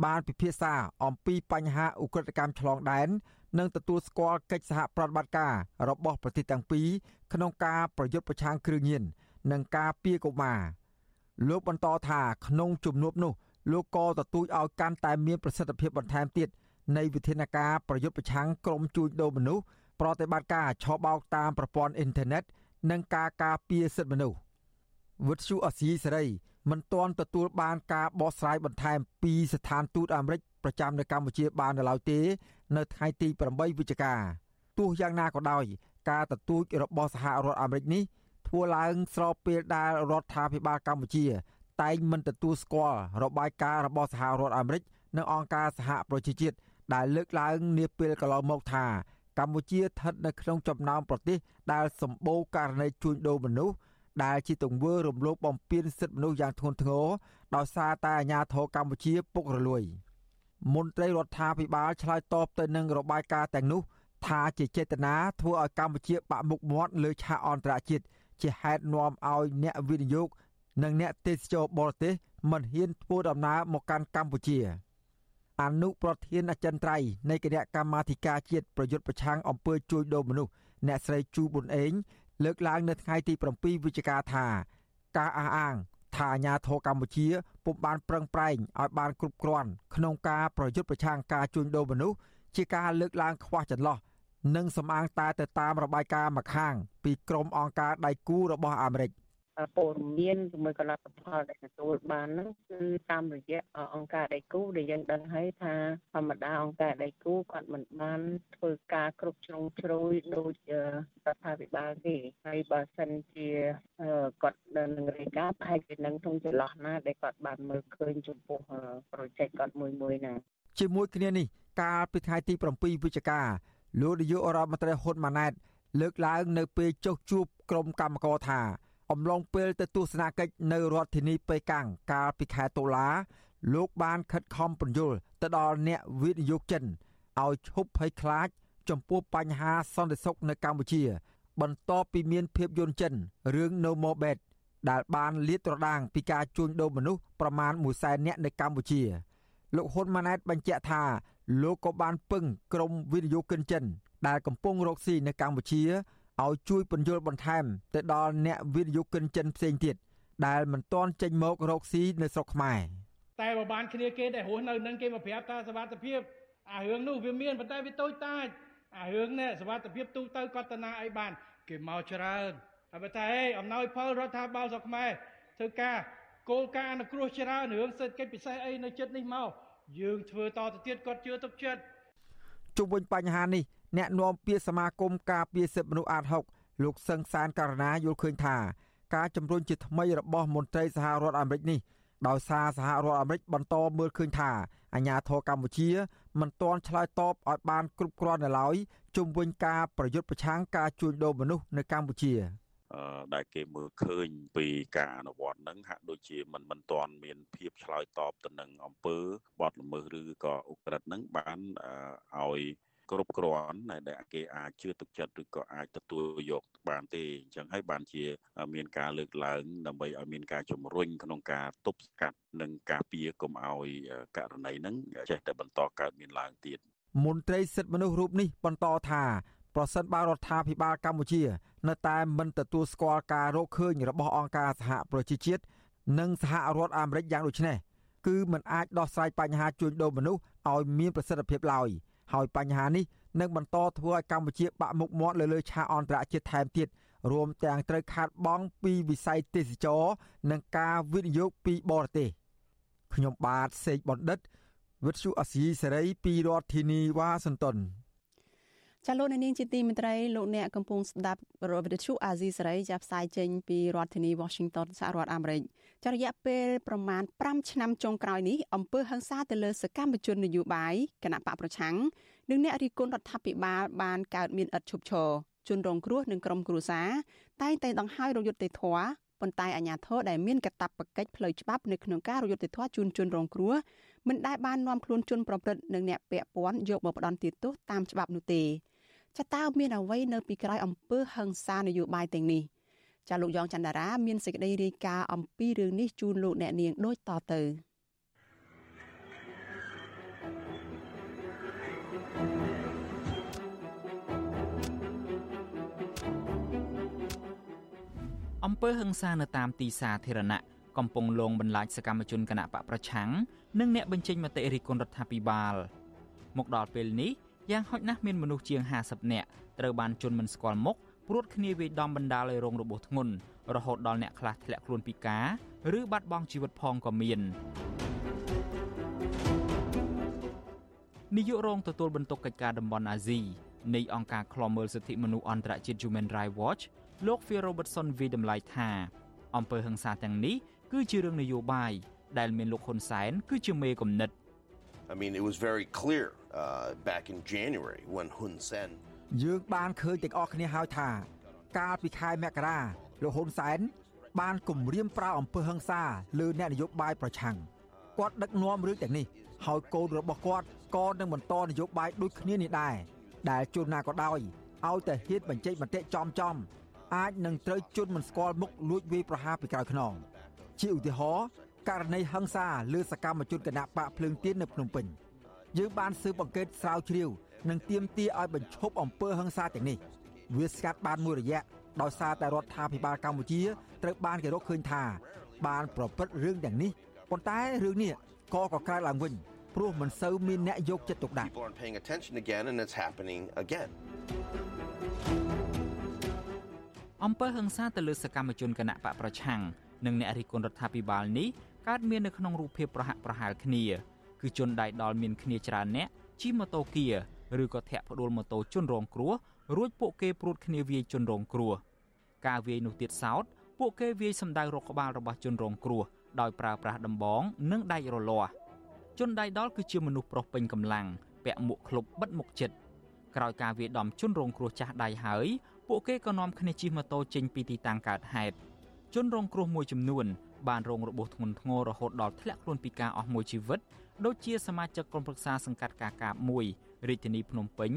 បានពិភាក្សាអំពីបញ្ហាឧក្រិដ្ឋកម្មឆ្លងដែននិងទទួលស្គាល់កិច្ចសហប្រតិបត្តិការរបស់ប្រទេសទាំងពីរក្នុងការប្រយុទ្ធប្រឆាំងគ្រឿងញៀននិងការពារកុមារ លោកបន្តថាក្នុងជំនួបនោះលោកក៏ទទូចឲ្យកាន់តែមានប្រសិទ្ធភាពបន្ថែមទៀតនៃវិធានការប្រយុទ្ធប្រឆាំងក្រុមជួញដូរមនុស្សប្រតិបត្តិការឆបោកតាមប្រព័ន្ធអ៊ីនធឺណិតនិងការការពារសិទ្ធិមនុស្សវិទ្យុអសីសេរីមិនទាន់ទទួលបានការបកស្រាយបន្ថែមពីស្ថានទូតអាមេរិកប្រចាំនៅកម្ពុជាបាននៅឡើយទេ នៅថ្ងៃទី8វិច្ឆិកាទោះយ៉ាងណាក៏ដោយ ការទទូចរបស់សហរដ្ឋអាមេរិកនេះ ធ្វើឡើងស្របពេលដែលរដ្ឋាភិបាលកម្ពុជា តែងមិនទទួលស្គាល់របាយការណ៍របស់សហរដ្ឋអាមេរិកនិងអង្គការសហប្រជាជាតិដែលលើកឡើងនាពេលកន្លងមកថាកម្ពុជាស្ថិតនៅក្នុងចំណោមប្រទេសដែលសម្បូរករណីជួញដូរមនុស្សដែលជាទង្វើរំលោភបំពានសិទ្ធិមនុស្សយ៉ាងធ្ងន់ធ្ងរដោយសារតែអាញាធរកម្ពុជាពុករលួយមន្ត្រីរដ្ឋាភិបាលឆ្លើយតបទៅនឹងរបាយការណ៍ទាំងនោះ ថាជាចេតនាធ្វើឲ្យកម្ពុជាបាក់មុខមាត់លើឆាកអន្តរជាតិ ជាហេតុនាំឲ្យអ្នកវិនិយោគនិងអ្នកទេសចរបរទេសមិនហ៊ានធ្វើដំណើរមកកាន់កម្ពុជាអនុប្រធានអចិន្ត្រៃយ៍នៃគណៈកម្មាធិការជាតិប្រយុទ្ធប្រឆាំងអំពើជួញដូរមនុស្សអ្នកស្រីជូប៊ុនអេងលើកឡើងនៅថ្ងៃទី7វិច្ឆិកាថាការអះអាងថាអាញាធរកម្ពុជាពុំបានប្រឹងប្រែងឲ្យបានគ្រប់គ្រាន់ក្នុងការប្រយុទ្ធប្រឆាំងការជួញដូរមនុស្សជាការលើកឡើងខ្វះចន្លោះ និងសំអាងតែទៅតាមរបាយការណ៍ម្ខាង ពីក្រុមអង្គការដៃគូរបស់អាមេរិកព័ត៌មានជាមួយក៏លទ្ធផលដែលទទួលបានហ្នឹងគឺតាមរយៈអង្គការដៃគូដែលយើងដឹងហើយថាធម្មតាអង្គការដៃគូគាត់មិនបានធ្វើការគ្រប់ជ្រុងជ្រោយដូចរដ្ឋាភិបាលទេហើយបើសិនជាគាត់នឹងរាយការណ៍ប្រហែលជានឹងក្នុងចន្លោះណាដែលគាត់បានមើលឃើញចំពោះ project គាត់មួយមួយណាជាមួយគ្នានេះកាលពីថ្ងៃទី7វិច្ឆិកា លោកនាយករដ្ឋមន្ត្រីហ៊ុនម៉ាណែតលើកឡើងនៅពេលចុះជួបក្រុមកម្មករថាអំឡុងពេលទៅទស្សនកិច្ចនៅរដ្ឋធានីប៉េកាំងកាលពីខែតុលាលោកបានខិតខំពន្យល់ទៅដល់អ្នកវិនិយោគចិនឲ្យឈប់ភ័យខ្លាច ចំពោះបញ្ហាសន្តិសុខនៅកម្ពុជា បន្ទាប់ពីមានភាពយន្តចិនរឿង No More Bed ដែលបានលាតត្រដាងពីការជួញដូរមនុស្សប្រមាណ100,000នាក់នៅកម្ពុជាលោកហ៊ុនម៉ាណែតបញ្ជាក់ថា លោកក៏បានពឹងក្រុមវិនិយោគិនចិន ដែលកំពុងរកស៊ីនៅកម្ពុជាឲ្យជួយពន្យល់បន្ថែមទៅដល់អ្នកវិនិយោគិនចិនផ្សេងទៀតដែលមិនទាន់ចេញមករកស៊ីនៅស្រុកខ្មែរតែបើបានគ្នាគេដែលរស់នៅនឹងគេមកប្រាប់ថាសវត្ថភាពអារឿងនោះវាមានប៉ុន្តែវាតូចតាចអារឿងនេះសវត្ថភាពទូទៅកតនាអីបានគេមកច្រើនហើយបើថាហេអំណោយផលរដ្ឋាភិបាលស្រុកខ្មែរធ្វើការគោលការណ៍អនុគ្រោះច្រើនរឿងសេដ្ឋកិច្ចពិសេសអីនៅចិត្តនេះមក យើងធ្វើតទៅទៀតគាត់ជឿទុកចិត្តជុំវិញបញ្ហានេះអ្នកនាំពាក្យសមាគមការពារសិទ្ធិមនុស្សអាត6លោកសឹងសានករណាយល់ឃើញថាការជំរុញជាថ្មីរបស់មន្ត្រីសហរដ្ឋអាមេរិកនេះដោយសារសហរដ្ឋអាមេរិកបន្តមើលឃើញថាអាញាធរកម្ពុជា មិនទាន់ឆ្លើយតបឲ្យបានគ្រប់គ្រាន់នៅឡើយជុំវិញការប្រយុទ្ធប្រឆាំងការជួញដូរមនុស្សនៅកម្ពុជា ដែលគេមើលឃើញពីការអនុវត្តនឹងហាក់ដូចជាមិនមិនទាន់មានភាពឆ្លើយតបទៅនឹងអំពើបទល្មើសឬក៏អ ுக ្រិតនឹងបានឲ្យគ្រប់គ្រាន់ដែលគេអាចជឿទុកចិត្តឬក៏អាចទទួលយកបានទេអញ្ចឹងហើយបានជា មានការលើកឡើងដើម្បីឲ្យមានការជំរុញក្នុងការទប់ស្កាត់និងការពារកុំឲ្យករណីហ្នឹងចេះតែបន្តកើតមានឡើងទៀតមន្ត្រីសិទ្ធិមនុស្សរូបនេះបន្តថា ប្រសិនបើរដ្ឋាភិបាលកម្ពុជា នៅតែមិនទទួលស្គាល់ការរកឃើញរបស់អង្គការសហប្រជាជាតិនិងសហរដ្ឋអាមេរិកយ៉ាងដូចនេះគឺมันអាចដោះស្រាយបញ្ហាជួញដូរមនុស្សឲ្យមានប្រសិទ្ធភាពឡើយហើយបញ្ហានេះនឹងបន្តធ្វើឲ្យកម្ពុជាបាក់មុខមាត់លើលើឆាកអន្តរជាតិថែមទៀតរួមទាំងត្រូវខាតបង់ពីវិស័យទេសចរនិងការវិនិយោគពីបរទេសខ្ញុំបាទសេកបណ្ឌិតវិទ្យុអសីសេរីពីរដ្ឋធានីវ៉ាស៊ីនតោន ចាលោកនាងជាទីមេត្រីលោកអ្នកកំពុងស្ដាប់រវិទ្យុអាស៊ីសេរីចាប់ផ្សាយចេញពីរដ្ឋធានី Washington សហរដ្ឋអាមេរិកចារយៈពេលប្រមាណ5ឆ្នាំចុងក្រោយនេះអង្គើហ ংস ាទៅលើសកម្មជននយោបាយគណៈបកប្រឆាំងនិងអ្នករិះគន់រដ្ឋាភិបាលបានកើតមានឥតឈប់ឈរជនរងគ្រោះនិងក្រុមគ្រួសារតែងតែដង្ហើយរយុទ្ធធរប៉ុន្តែអាជ្ញាធរដែលមានកាតព្វកិច្ចផ្លូវច្បាប់នៅក្នុងការរយុទ្ធធរជូនជនរងគ្រោះមិនដែលបាននាំខ្លួនជនប្រព្រឹត្តនិងអ្នកពាក់ព័ន្ធយកមកផ្ដន់ទោសតាមច្បាប់នោះទេ ចតើមានអ្វីនៅពីក្រោយអំពើហិង្សានយោបាយទាំងនេះចាលោកយ៉ងច័ន្ទរាមានសេចក្តីរាយការណ៍អំពីរឿងនេះជូនលោកអ្នកនាងដូចតទៅអំពើហិង្សានៅតាមទីសាធារណៈកំពុងលងបន្លាចសកម្មជនគណៈបកប្រឆាំងនិងអ្នកបញ្ចេញមតិរិះគន់រដ្ឋាភិបាលមកដល់ពេលនេះ យ៉ាងហោចណាស់មានមនុស្សជាង50នាក់ត្រូវបានជន់មិនស្គាល់មុខព្រួតគ្នាវាយដំបណ្ដាលឲ្យរងរបួសធ្ងន់រហូតដល់អ្នកខ្លះធ្លាក់ខ្លួនពិការឬបាត់បង់ជីវិតផងក៏មាននាយករងទទួលបន្ទុកកិច្ចការតំបន់អាស៊ីនៃអង្គការឃ្លាំមើលសិទ្ធិមនុស្សអន្តរជាតិ Human Rights Watch លោក Phil Robertson វិតម្លៃថាអំពើហិង្សាទាំងនេះគឺជារឿងនយោបាយដែលមានលោកហ៊ុនសែនគឺជាមេកំណត់ I mean it was very clear uh, back in January when Hun Sen យើងបានឃើញទាំងអស់គ្នាហើយថា កាលពីខែមករាលោកហ៊ុនសែនបានគម្រាមប្រើអំពើហិង្សាលើអ្នកនយោបាយប្រឆាំងគាត់ដឹកនាំរឿងទាំងនេះហើយកូនរបស់គាត់ក៏នឹងបន្តនយោបាយដូចគ្នានេះដែរដែលជួនណាក៏ដោយឲ្យតែហ៊ានបញ្ចេញមតិចំចំ អាចនឹងត្រូវជន់មិនស្គាល់មុខលួចវាយប្រហារពីក្រោយខ្នងជាឧទាហរណ៍ករណីហិង្សាលើសកម្មជនគណៈបកភ្លើងទៀននៅភ្នំពេញ យើងបានស៊ើបអង្កេតស្រាវជ្រាវនិងទាមទារឲ្យបញ្ឈប់អំពើហិង្សាទាំងនេះវាស្កាត់បានមួយរយៈដោយសារតែរដ្ឋាភិបាលកម្ពុជាត្រូវបានគេរកឃើញថា បានប្រព្រឹត្តរឿងទាំងនេះប៉ុន្តែរឿងនេះក៏កកើតឡើងវិញព្រោះមិនសូវមានអ្នកយកចិត្តទុកដាក់អំពើហិង្សាទៅលើសកម្មជនគណៈបកប្រឆាំងនិងអ្នករិះគន់រដ្ឋាភិបាលនេះកើតមាននៅក្នុងរូបភាពប្រហាក់ប្រហែលគ្នា គឺជនដៃដល់មានគ្នាច្រើនអ្នកជិះម៉ូតូគៀឬក៏ធាក់ផ្ដួលម៉ូតូជនរងគ្រោះរួចពួកគេព្រួតគ្នាវាយជនរងគ្រោះការវាយនោះទៀតសោតពួកគេវាយសម្ដៅរកក្បាលរបស់ជនរងគ្រោះដោយប្រើប្រាស់ដំបង និងដែករលាស់ជនដៃដល់គឺជាមនុស្សប្រុសពេញកម្លាំងពាក់មួកឃ្លុបបិទមុខជិតក្រោយការវាយដំជនរងគ្រោះចាស់ដៃហើយពួកគេក៏នាំគ្នាជិះម៉ូតូចេញពីទីតាំងកើតហេតុជនរងគ្រោះមួយចំនួន បានរងរបួសធ្ងន់ធ្ងររហូតដល់ធ្លាក់ខ្លួនពីការអស់មួយជីវិតដូចជាសមាជិកក្រុមប្រឹក្សាសង្កាត់កាកាបមួយរាជធានីភ្នំពេញ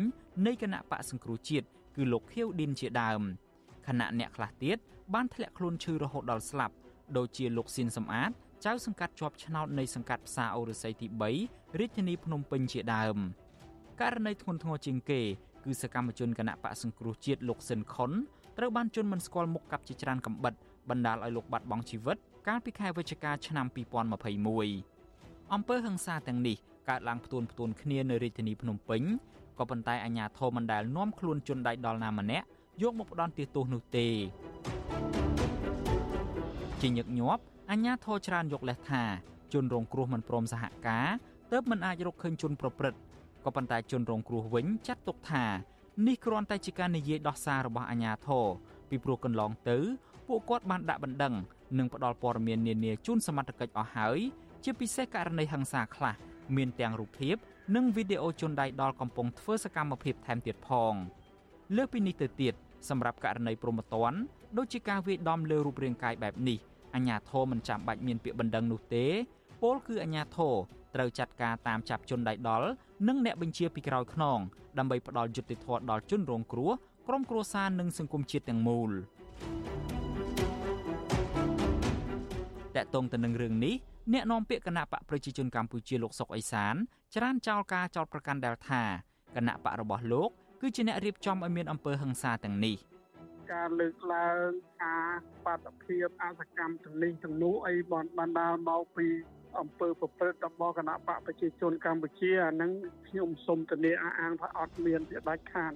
នៃគណៈបកសង្គ្រោះជាតិគឺលោកខៀវឌិនជាដើមខណៈអ្នកខ្លះទៀតបានធ្លាក់ខ្លួនឈឺរហូតដល់ស្លាប់ដូចជាលោកស៊ីនសំអាតចៅសង្កាត់ជាប់ឆ្នោតនៃសង្កាត់ផ្សារអូរស័យទី3រាជធានីភ្នំពេញជាដើមករណីធ្ងន់ធ្ងរជាងគេគឺសកម្មជនគណៈបកសង្គ្រោះជាតិលោកស៊ិនខុនត្រូវបានជន់មិនស្គាល់មុខកាប់ជាច្រើនកំបិតបណ្ដាលឲ្យលោកបាត់បង់ជីវិត កាលពីខែវិច្ឆិកាឆ្នាំ2021អំពើហិង្សាទាំងនេះកើតឡើងផ្ទួនផ្ទួនគ្នានៅរាជធានីភ្នំពេញក៏ប៉ុន្តែអាជ្ញាធរមិនដែលនាំខ្លួនជនដៃដល់ណាម្នាក់យកមកផ្ដន់ទោសនោះទេជាញឹកញាប់អាជ្ញាធរច្រើនយកលេសថាជនរងគ្រោះមិនព្រមសហការទើបមិនអាចរកឃើញជនប្រព្រឹត្តក៏ប៉ុន្តែជនរងគ្រោះវិញចាត់ទុកថានេះគ្រាន់តែជាការនិយាយដោះសាររបស់អាជ្ញាធរពីព្រោះកន្លងទៅ ពួកគាត់បានដាក់បណ្ដឹង និងផ្ដល់ព័ត៌មាននានាជូនសមត្ថកិច្ចអស់ហើយជាពិសេសករណីហិង្សាខ្លះមានទាំងរូបភាព និងវីដេអូជនដៃដល់កំពុងធ្វើសកម្មភាពថែមទៀតផងលើសពីនេះទៅទៀតសម្រាប់ករណីប្រមត្តនដូចជាការវាយដំលើរូបរាងកាយបែបនេះអាញាធរមិនចាំបាច់មានពាក្យបណ្ដឹងនោះទេពលគឺអាញាធរត្រូវចាត់ការតាមចាប់ជនដៃដល់និងអ្នកបញ្ជាពីក្រោយខ្នងដើម្បីផ្ដល់យុត្តិធម៌ដល់ជនរងគ្រោះក្រុមគ្រួសារនិងសង្គមជាតិទាំងមូល តកតងទៅនឹងរឿងនេះអ្នកនាំពាក្យគណៈបកប្រជាជនកម្ពុជាលោកសុកអេសានច្រានចោលការចោតប្រកាន់ដែលថាគណៈបករបស់លោកគឺជាអ្នករៀបចំឲ្យមានអំពើហិង្សាទាំងនេះការលើកឡើងការបាតុភិបអសកម្មទាំងនេះទាំងនោះអីបានបណ្ដាលមកពីអង្គើប្រព្រឹត្តរបស់គណៈបកប្រជាជនកម្ពុជាអានឹងខ្ញុំសូមធានាអះអាងថាអត់មានវាដាច់ខាត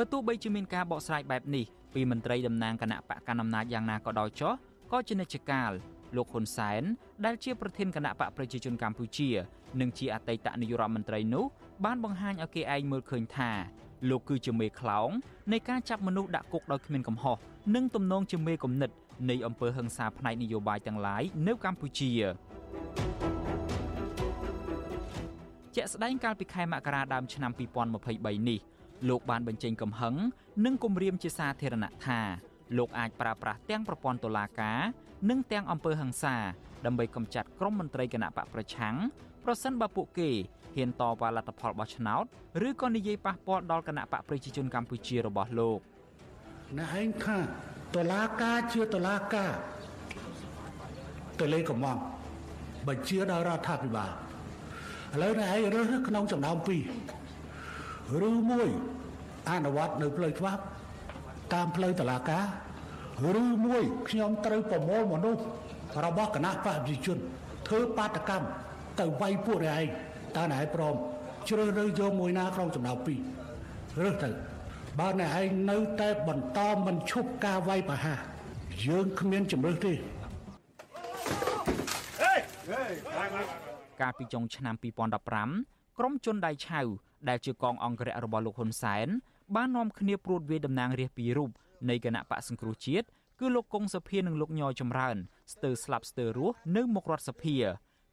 បើទោះបីជាមានការបកស្រាយបែបនេះពីមន្ត្រីតំណាងគណៈបកកណ្ដាលអំណាចយ៉ាងណាក៏ដោយចុះក៏ជានិច្ចកាលលោកហ៊ុនសែនដែលជាប្រធានគណៈបកប្រជាជនកម្ពុជានិងជាអតីតនាយករដ្ឋមន្ត្រីនោះបានបង្ហាញឲ្យគេឯងមើលឃើញថាលោកគឺជាមេខ្លោងនៃការចាប់មនុស្សដាក់គុកដោយគ្មានកំហុសនិងទំនងជាមេគំនិតនៃអំពើហិង្សាផ្នែកនយោបាយទាំងឡាយនៅកម្ពុជាជាក់ស្ដែងកាលពីខែមករាដើមឆ្នាំ2023នេះ លោកបានបញ្ចេញកំហឹងនិងគំរាមជាសាធារណៈថាលោកអាចប្រើប្រាស់ទាំងប្រព័ន្ធតុលាការនិងទាំងអំពើហិង្សាដើម្បីកម្ចាត់ក្រុមមន្ត្រីគណៈបកប្រឆាំងប្រសិនបើពួកគេហ៊ានតវ៉ាលទ្ធផលបោះឆ្នោតឬក៏និយាយប៉ះពាល់ដល់គណៈបកប្រជាជនកម្ពុជារបស់លោកអ្នកឯងថាតុលាការជាតុលាការទៅលេខកំងបញ្ជាដល់រដ្ឋាភិបាលឥឡូវអ្នកឯងរើសក្នុងចំណោមពីរ ឬមួយអនុវត្តនៅផ្លូវច្បាប់តាមផ្លូវតុលាការឬមួយខ្ញុំត្រូវប្រមូលមនុស្សរបស់គណៈបព្វជិជនធ្វើបាតកម្មទៅវាយពួកឯងតើណែព្រមជ្រើសរើសយកមួយណាក្នុងចំណោមពីររើសទៅបើណែឯងនៅតែបន្តមិនឈប់ការវាយប្រហារយើងគ្មានជំរឿសទេកាលពីចុងឆ្នាំ2015ក្រុមជនដៃឆៅ ដែលជាកងអង្គរៈរបស់លោកហ៊ុនសែនបាននាំគ្នាព្រួតវាយតំណាងរាស្ត្រពីររូបនៃគណៈបកសង្គ្រោះជាតិគឺលោកកុងសុភានិងលោកញយចម្រើនស្ទើរស្លាប់ស្ទើររស់នៅមុខរដ្ឋសភា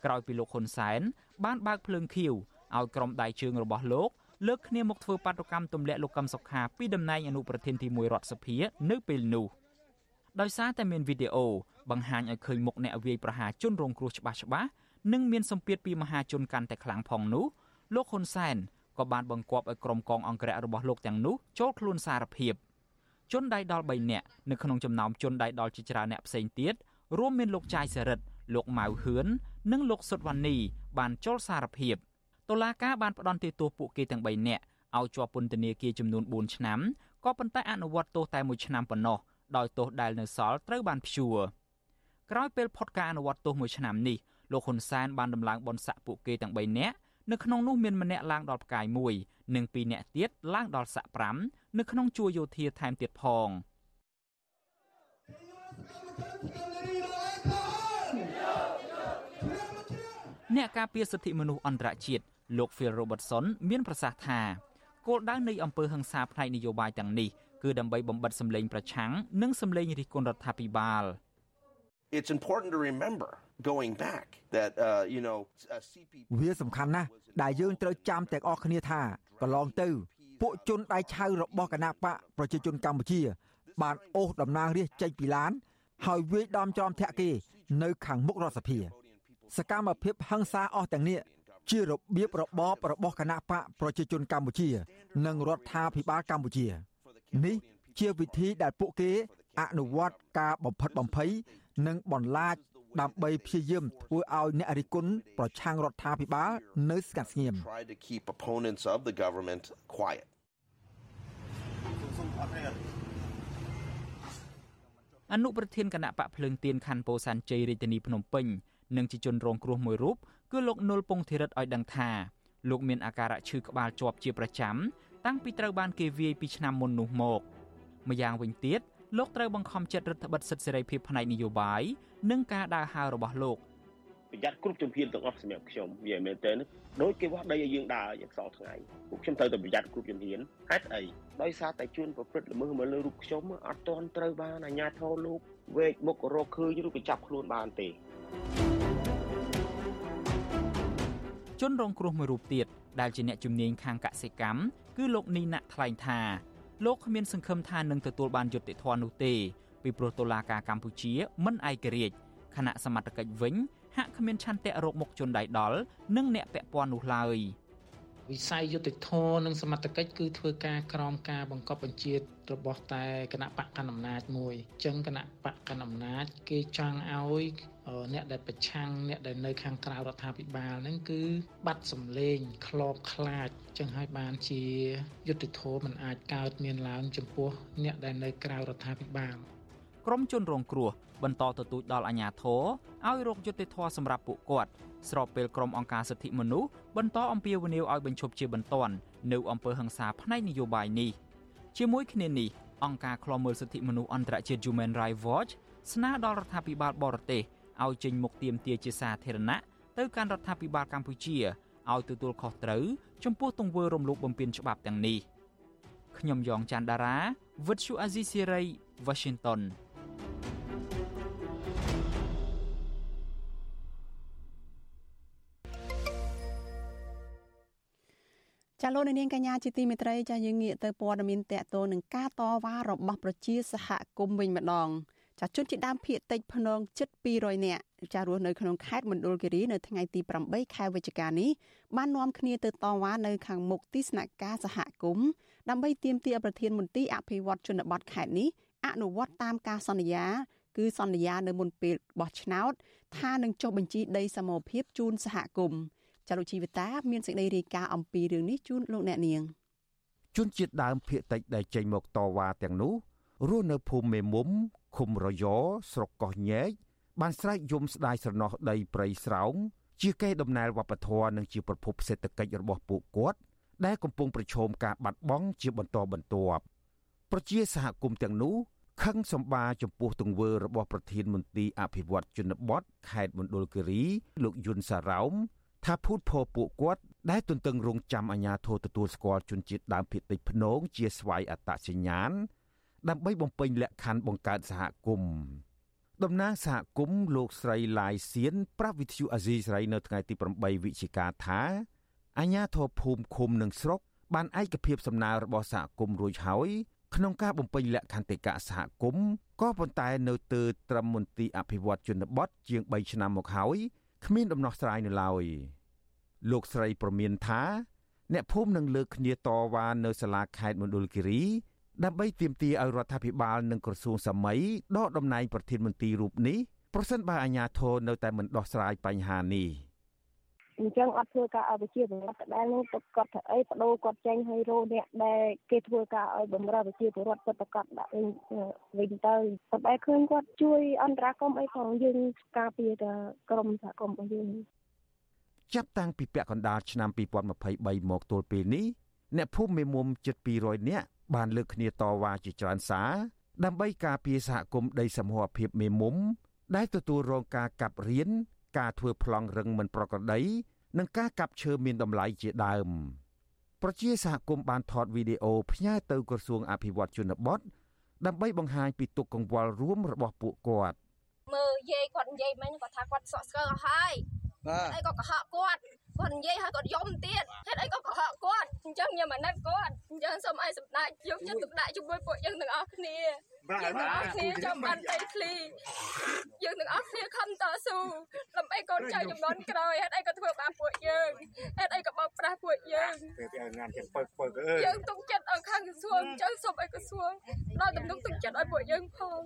ក្រោយពីលោកហ៊ុនសែនបានបើកភ្លើងខៀវឲ្យក្រុមដៃជើងរបស់លោកលើកគ្នាមកធ្វើបាតុកម្មទម្លាក់លោកកឹមសុខាពីតំណែងអនុប្រធានទី1រដ្ឋសភានៅពេលនោះដោយសារតែមានវីដេអូបង្ហាញឲ្យឃើញមុខអ្នកវាយប្រហារជនរងគ្រោះច្បាស់ច្បាស់និងមានសម្ពាធពីមហាជនកាន់តែខ្លាំងផងនោះលោកហ៊ុនសែន ក៏បានបង្គាប់ឲ្យក្រុមកងអង្គរៈរបស់លោកទាំងនោះចូលខ្លួនសារភាពជនដៃដល់3នាក់នៅក្នុងចំណោមជនដៃដល់ជាច្រើនអ្នកផ្សេងទៀតរួមមានលោកចាយសេរិតលោកម៉ៅហឿននិងលោកសុតវណ្ណីបានចូលសារភាពតុលាការបានផ្តន្ទាទោសពួកគេទាំង3នាក់ឲ្យជាប់ពន្ធនាគារចំនួន4ឆ្នាំក៏ប៉ុន្តែអនុវត្តទោសតែ1ឆ្នាំប៉ុណ្ណោះដោយទោសដែលនៅសល់ត្រូវបានព្យួរក្រោយពេលផុតការអនុវត្តទោស1ឆ្នាំនេះលោកហ៊ុនសែនបានដំឡើងបនស័កពួកគេទាំង3នាក់ នៅក្នុងនោះមានម្នាក់ឡើងដល់ផ្កាយ1និង2នាក់ទៀតឡើងដល់ស័ក5នៅក្នុងជួរយោធាថែមទៀតផងអ្នកការពារសិទ្ធិមនុស្សអន្តរជាតិលោក Phil Robertson មានប្រសាសន៍ថាគោលដៅនៃអំពើហិង្សាផ្នែកនយោបាយទាំងនេះគឺដើម្បីបំបិតសម្លេងប្រឆាំងនិងសម្លេងរិះគន់រដ្ឋាភិបាល It's important to remember going back that uh you know CP វាសំខាន់ណាស់ដែលយើងត្រូវចាំទាំងអស់គ្នាថាកន្លងទៅ ពួកជនដៃឆៅរបស់គណៈបកប្រជាជនកម្ពុជា បានអូសតំណាងរាស្ត្រចេញពីឡាន ហើយវាយដំចំធាក់គេនៅខាងមុខរដ្ឋសភា សកម្មភាពហិង្សាអស់ទាំងនេះជារបៀបរបបរបស់គណៈបកប្រជាជនកម្ពុជា និងរដ្ឋាភិបាលកម្ពុជា នេះជាវិធីដែលពួកគេអនុវត្តការបំផិតបំភ័យនិងបន្លាច ដើម្បីព្យាយាមធ្វើឲ្យអ្នករិះគន់ប្រឆាំងរដ្ឋាភិបាលនៅស្ងាត់ស្ងៀម try to keep opponents of the government quiet អនុប្រធានគណៈបកភ្លើងទៀនខណ្ឌពោធិ៍សែនជ័យរាជធានីភ្នំពេញនិងជាជនរងគ្រោះមួយរូបគឺលោកនុលពងធីរិតឲ្យដឹងថាលោកមានអាការៈឈឺក្បាលជាប់ជាប្រចាំតាំងពីត្រូវបានគេវាយពីឆ្នាំមុននោះមកម្យ៉ាងវិញទៀត លោកត្រូវបង្ខំចិត្តរដ្ឋបិទសិទ្ធិសេរីភាពផ្នែកនយោបាយនិងការដើរហើររបស់លោកប្រយ័ត្នគ្រប់ជំហានទាំងអស់សម្រាប់ខ្ញុំនិយាយមែនទេដូចគេវាស់ដីឲ្យយើងដើរយ៉ាងសល់ថ្ងៃពួកខ្ញុំត្រូវតែប្រយ័ត្នគ្រប់ជំហានហេតុអីដោយសារតែជួនប្រព្រឹត្តល្មើសមកលើរូបខ្ញុំអត់ទាន់ត្រូវបានអាជ្ញាធរលោកវេកមុខរកឃើញឬក៏ចាប់ខ្លួនបានទេជនរងគ្រោះមួយរូបទៀតដែលជាអ្នកជំនាញខាងកសិកម្មគឺលោកនីណាក់ថ្លែងថា លោកគ្មានសង្ឃឹមថានឹងទទួលបានយុត្តិធម៌នោះទេពីព្រោះតុលាការកម្ពុជាមិនឯករាជ្យគណៈសមត្ថកិច្ចវិញហាក់គ្មានឆន្ទៈរកមុខជនដៃដល់និងអ្នកពាក់ព័ន្ធនោះឡើយ វិស័យយុតិធធនិងសមត្ថកិច្ចគឺធ្វើការក្រោមការបង្កប់បញ្ជារបស់តែគណៈបកកណ្ដាលអំណាចមួយអញ្ចឹងគណៈបកកណ្ដាលអំណាចគេចង់ឲ្យអ្នកដែលប្រឆាំងអ្នកដែលនៅខាងក្រៅរដ្ឋាភិបាលហ្នឹងគឺបាត់សម្លេងក្របខ្លាចចឹងហើយបានជាយុទ្ធធម៌មិនអាចកើតមានឡើងចំពោះអ្នកដែលនៅក្រៅរដ្ឋាភិបាលក្រមជនរងគ្រោះបន្តទទូចដល់អាជ្ញាធរឲ្យរកយុត្តិធម៌សម្រាប់ពួកគាត់ ស្របពេលក្រុមអង្គការសិទ្ធិមនុស្សបន្តអំពាវនាវឲ្យបញ្ឈប់ជាបន្ទាន់នៅអំពើហិង្សាផ្នែកនយោបាយនេះជាមួយគ្នានេះអង្គការឃ្លាំមើលសិទ្ធិមនុស្សអន្តរជាតិ Human Rights Watch ស្នើដល់រដ្ឋាភិបាលបរទេសឲ្យចេញមុខទាមទារជាសាធារណៈទៅកាន់រដ្ឋាភិបាលកម្ពុជាឲ្យទទួលខុសត្រូវចំពោះទង្វើរំលោភបំពានច្បាប់ទាំងនេះខ្ញុំយ៉ងច័ន្ទដារាវិទ្យុអាស៊ីសេរី Washington ចាលោកនាងកញ្ញាជាទីមេត្រីចាយើងងាកទៅព័ត៌មានតកតនឹងការតវ៉ារបស់ប្រជាសហគមន៍វិញម្ដងចាជនជាដើមភៀកតិចភ្នងជិត200នាក់ចារស់នៅក្នុងខេត្តមណ្ឌលគិរីនៅថ្ងៃទី8ខែវិច្ឆិកានេះបាននាំគ្នាទៅតវ៉ានៅខាងមុខទីស្នាក់ការសហគមន៍ដើម្បីទាមទារប្រធានមន្ទីរអភិវឌ្ឍជនបទខេត្តនេះអនុវត្តតាមការសន្យាគឺសន្យានៅមុនពេលបោះឆ្នោតថានឹងចុះបញ្ជីដីសមរភាពជូនសហគមន៍ ចារុជីវិតាមានសេចក្តីរាយការណ៍អំពីរឿងនេះជូនលោកអ្នកនាងជនជាតិដើមភៀកតិចដែលចេញមកតវ៉ាទាំងនោះរស់នៅភូមិមេមុំឃុំរយស្រុកកោះញែកបានស្រែកយំស្ដាយស្រណោះដីព្រៃស្រោងជាកេរដំណែលវប្បធម៌និងជាប្រភពសេដ្ឋកិច្ចរបស់ពួកគាត់ដែលកំពុងប្រឈមការបាត់បង់ជាបន្តបន្ទាប់ប្រជាសហគមន៍ទាំងនោះខឹងសម្បាចំពោះទង្វើរបស់ប្រធានមន្ទីរអភិវឌ្ឍជនបទខេត្តមណ្ឌលគិរីលោកយុនសារ៉ោម ថាភូតភរពួកគាត់ដែលទន្ទឹងរង់ចាំអាញាធរទទួលស្គាល់ជនជាតិដើមភាគតិចភ្នងជាស្វ័យអត្តសញ្ញាណដើម្បីបំពេញលក្ខខណ្ឌបង្កើតសហគមន៍តំណាងសហគមន៍លោកស្រីឡាយសៀនប្រាប់វិទ្យុអាស៊ីសេរីនៅថ្ងៃទី8វិច្ឆិកាថាអាញាធរភូមិឃុំនិងស្រុកបានឯកភាពសំណើរបស់សហគមន៍រួចហើយក្នុងការបំពេញលក្ខន្តិកៈសហគមន៍ក៏ប៉ុន្តែនៅទើត្រឹមមន្ទីរអភិវឌ្ឍជនបទជាង3ឆ្នាំមកហើយ គ្មានដំណោះស្រាយនៅឡើយលោកស្រីប្រមានថា អ្នកភូមិនឹងលើកគ្នាតវ៉ានៅសាលាខេត្តមណ្ឌលគិរីដើម្បីទាមទារឲ្យរដ្ឋាភិបាលនិងក្រសួងសម័យដកតំណែងប្រធានមន្ត្រីរូបនេះប្រសិនបើអាជ្ញាធរនៅតែមិនដោះស្រាយបញ្ហានេះ អញ្ចឹងអត់ធ្វើការឲ្យប្រជាពលរដ្ឋដដែលនឹងទៅគាត់ធ្វើអីបដូរគាត់ចេញឲ្យរោអ្នកដែលគេធ្វើការឲ្យបំរើប្រជាពលរដ្ឋគាត់ទៅគាត់ដាក់វិញវិញទៅតែបែរឃើញគាត់ជួយអន្តរាគមអីផងយើងការពារតែក្រមសហគមន៍របស់យើងចាប់តាំងពីពាក់កណ្ដាលឆ្នាំ2023មកទល់ពេលនេះអ្នកភូមិមេមុំជិត200នាក់បានលើកគ្នាតវ៉ាជាច្រើនសារដើម្បីការពារសហគមន៍ដីសមូហភាពមេមុំដែលទទួលរងការកាប់រៀន ការធ្វើប្លង់រឹងមិនប្រក្រតីនិងការកាប់ឈើមានតម្លៃជាដើមប្រជាសហគមន៍បានថតវីដេអូផ្ញើទៅក្រសួងអភិវឌ្ឍជនបទដើម្បីបង្ហាញពីទុកកង្វល់រួមរបស់ពួកគាត់មើលយាយគាត់និយាយមិញគាត់ថាគាត់សក់ស្កើអស់ហើយបាទអីក៏កុហកគាត់គាត់និយាយហើយគាត់យំទៀតហេតុអីក៏កុហកគាត់អញ្ចឹងខ្ញុំអាណិតគាត់អញ្ចឹងសូមឲ្យសម្ដេចយកចិត្តទុកដាក់ជាមួយពួកយើងទាំងអស់គ្នា យើងទាំងអស់គ្នាចាំបានដីធ្លីយើងទាំងអស់គ្នាខំតស៊ូដើម្បីកូនចៅចំនួនក្រោយហេតុអីក៏ធ្វើបាបពួកយើងហេតុអីក៏បោកប្រាស់ពួកយើងងានជាពើពើអើយយើងទុកចិត្តឲ្យខាងក្រសួងចៅសូមឲ្យក្រសួងដល់ទំនុកទុកចិត្តឲ្យពួកយើងផង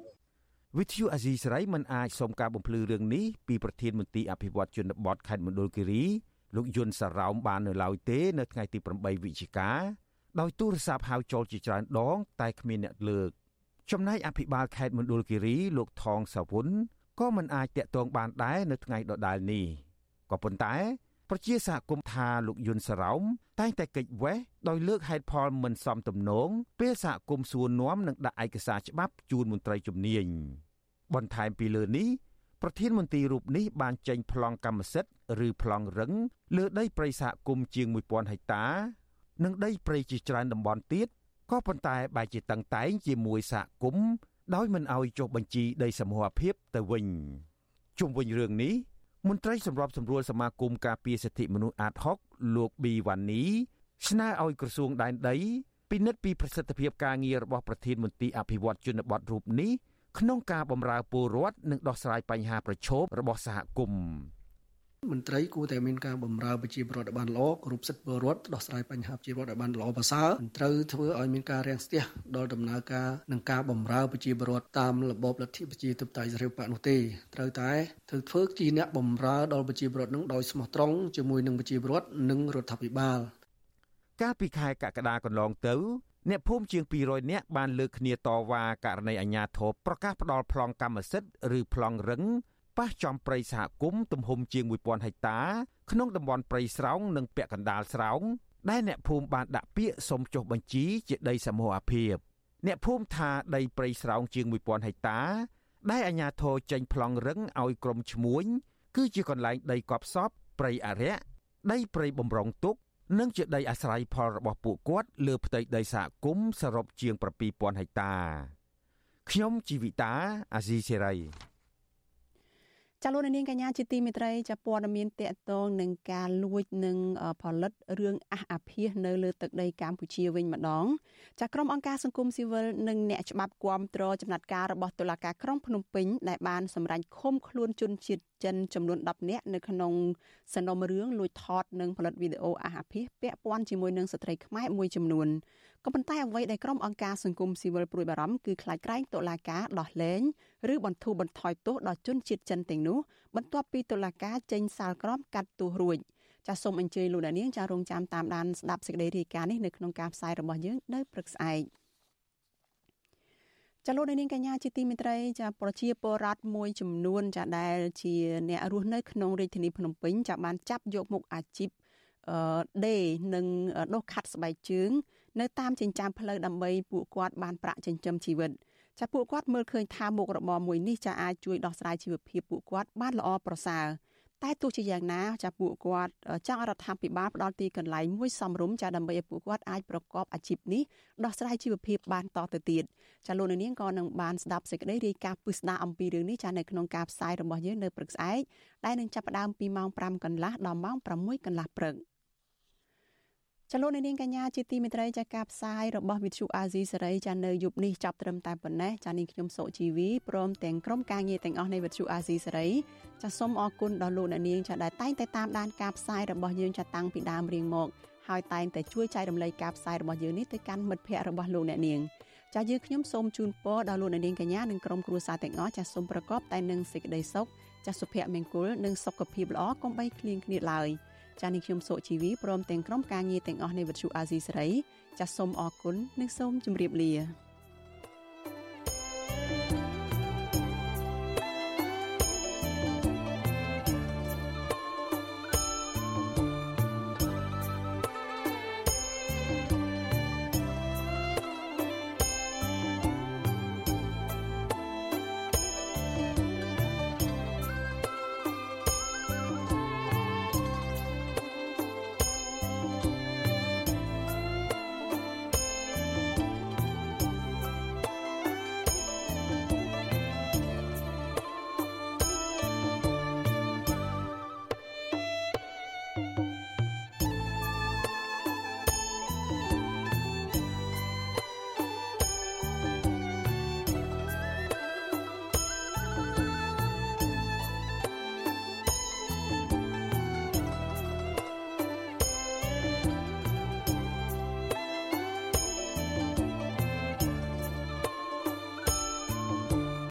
វិទ្យុអាស៊ីសេរីមិនអាចសុំការបំភ្លឺរឿងនេះពីប្រធានមន្ត្រីអភិវឌ្ឍជនបទខេត្តមណ្ឌលគិរីលោកយុនសារ៉ោមបាននៅឡើយទេនៅថ្ងៃទី8វិច្ឆិកាដោយទូរស័ព្ទហៅចូលជាច្រើនដង តែគ្មានអ្នកលើក ចំណែកអភិបាលខេត្តមណ្ឌលគិរីលោកថងសាវុនក៏មិនអាចតាក់ទងបានដែរនៅថ្ងៃដដែលនេះក៏ប៉ុន្តែប្រជាសហគមន៍ថាលោកយុនសារ៉ោមតែងតែកិច្ចវេះដោយលើកហេតុផលមិនសមទំនងពេលសហគមន៍សួរនាំនិងដាក់ឯកសារច្បាប់ជូនមន្ត្រីជំនាញបន្ថែមពីលើនេះប្រធានមន្ត្រីរូបនេះបានចេញប្លង់កម្មសិទ្ធិឬប្លង់រឹងលើដីព្រៃសហគមន៍ជាង1000ហិកតា និងដីព្រៃជាច្រើនតំបន់ទៀត ក៏ប៉ុន្តែបែរជាតឹងតែងជាមួយសហគមន៍ដោយមិនអោយចុះបញ្ជីដីសមូហភាពទៅវិញជុំវិញរឿងនេះមន្ត្រីសម្របសម្រួលសមាគមការពារសិទ្ធិមនុស្សអាត6លោកប៊ីវ៉ានីស្នើឲ្យក្រសួងដែនដីពិនិត្យពីប្រសិទ្ធភាពការងាររបស់ប្រធានមន្ត្រីអភិវឌ្ឍជនបទរូបនេះក្នុងការបម្រើពលរដ្ឋនិងដោះស្រាយបញ្ហាប្រឈមរបស់សហគមន៍ មន្ត្រីគួរតែមានការបម្រើប្រជាពលរដ្ឋឲ្យបានល្អគ្រប់សិទ្ធិពលរដ្ឋដោះស្រាយបញ្ហាប្រជាពលរដ្ឋឲ្យបានល្អប្រសើរមិនត្រូវធ្វើឲ្យមានការរាំងស្ទះដល់ដំណើរការនិងការបម្រើប្រជាពលរដ្ឋតាមរបបលទ្ធិប្រជាធិបតេយ្យសេរីបកនោះទេត្រូវតែធ្វើធ្វើជាអ្នកបម្រើដល់ប្រជាពលរដ្ឋនឹងដោយស្មោះត្រង់ជាមួយនឹងប្រជាពលរដ្ឋនិងរដ្ឋាភិបាល កាលពីខែកក្កដាកន្លងទៅអ្នកភូមិជាង200នាក់បានលើកគ្នាតវ៉ាករណីអាជ្ញាធរប្រកាសផ្ដាល់ប្លង់កម្មសិទ្ធិឬប្លង់រឹង ប៉ះចំព្រៃសហគមន៍ទំហំជាង1000ហិកតា ក្នុងតំបន់ព្រៃស្រោងនិងពាក់កណ្ដាលស្រោងដែលអ្នកភូមិបានដាក់ពាក្យសុំចុះបញ្ជីជាដីសមូហភាពអ្នកភូមិថាដីព្រៃស្រោងជាង1000ហិកតា ដែលអាជ្ញាធរចេញប្លង់រឹងឲ្យក្រុមឈ្មួញគឺជាកន្លែងដីកប់សពព្រៃអរិយដីព្រៃបំរុងទុកនិងជាដីអាស្រ័យផលរបស់ពួកគាត់លើផ្ទៃដីសហគមន៍សរុបជាង7000ហិកតាខ្ញុំជីវិតាអាស៊ីសេរី ចាលោកនាងកញ្ញាជាទីមេត្រីចាព័ត៌មានតកតងនឹងការលួចនិងផលិតរឿងអះអាភាសនៅលើទឹកដីកម្ពុជាវិញម្ដងចាក្រុមអង្គការសង្គមស៊ីវិលនិងអ្នកច្បាប់គាំទ្រចំណាត់ការរបស់តុលាការក្រុងភ្នំពេញដែលបានសម្រេចឃុំខ្លួនជនជាតិ ចិនចំនួន10នាក់នៅក្នុងសំណុំរឿងលួចថតនិងផលិតវីដេអូអះអាភាសពាក់ព័ន្ធជាមួយនឹងស្ត្រីខ្មែរមួយចំនួនក៏ប៉ុន្តែអ្វីដែលក្រុមអង្គការសង្គមស៊ីវិលព្រួយបារម្ភគឺខ្លាចក្រែងតុលាការដោះលែងឬបន្ធូរបន្ថយទោសដល់ជនជាតិចិនទាំងនោះបន្ទាប់ពីតុលាការចេញសាលក្រមកាត់ទោសរួចចាសសូមអញ្ជើញលោកអ្នកនាងចារងចាំតាមដានស្ដាប់សេចក្តីរាយការណ៍នេះនៅក្នុងការផ្សាយរបស់យើងនៅព្រឹកស្អែក ចលនានាងកញ្ញាជាទីមេត្រីចាប្រជាពលរដ្ឋមួយចំនួន ចាដែលជាអ្នករស់នៅក្នុងរាជធានីភ្នំពេញចាបានចាប់យកមុខអាជីពអឺដេនិងដុសខាត់ស្បែកជើង នៅតាមចិញ្ចើមផ្លូវដើម្បីពួកគាត់បានប្រាក់ចិញ្ចឹមជីវិតចាពួកគាត់មើលឃើញថាមុខរបរមួយនេះចាអាចជួយដោះស្រាយជីវភាពពួកគាត់បានល្អប្រសើរ តែទោះជាយ៉ាងណាចាពួកគាត់ចង់រដ្ឋាភិបាលផ្ដល់ទីកន្លែងមួយសមរម្យចាដើម្បីឲ្យពួកគាត់អាចប្រកបអាជីពនេះដោះស្រាយជីវភាពបានតទៅទៀតចាលោកនាងក៏នឹងបានស្ដាប់សេចក្តីរាយការណ៍ពិស្ដារអំពីរឿងនេះចានៅក្នុងការផ្សាយរបស់យើងនៅព្រឹកស្អែកដែលនឹងចាប់ផ្ដើមពីម៉ោង5កន្លះដល់ម៉ោង6កន្លះព្រឹក។ ចលនានាងកញ្ញាជាទីមេត្រីចាការផ្សាយរបស់វិទ្យុអាស៊ីសេរីចានៅយប់នេះចាប់ត្រឹមតែប៉ុណ្ណេះចានាងខ្ញុំសុជីវីព្រមទាំងក្រុមការងារទាំងអស់នៃវិទ្យុអាស៊ីសេរីចាសូមអរគុណដល់លោកអ្នកនាងចាដែលតែងតែតាមដានការផ្សាយរបស់យើងចាតាំងពីដើមរៀងមកហើយតែងតែជួយចែករំលែកការផ្សាយរបស់យើងនេះទៅកាន់មិត្តភ័ក្តិរបស់លោកអ្នកនាងចាយើងខ្ញុំសូមជូនពរដល់លោកអ្នកនាងកញ្ញានិងក្រុមគ្រួសារទាំងអស់ចាសូមប្រកបតែនឹងសេចក្តីសុខចាសុភមង្គលនិងសុខភាពល្អកុំបីឃ្លៀងឃ្លាតឡើយ ចា៎នេះខ្ញុំសុជីវីព្រមទាំងក្រុមការងារទាំងអស់នៃវិទ្យុអាស៊ីសេរីចាសសូមអរគុណនិងសូមជម្រាបលា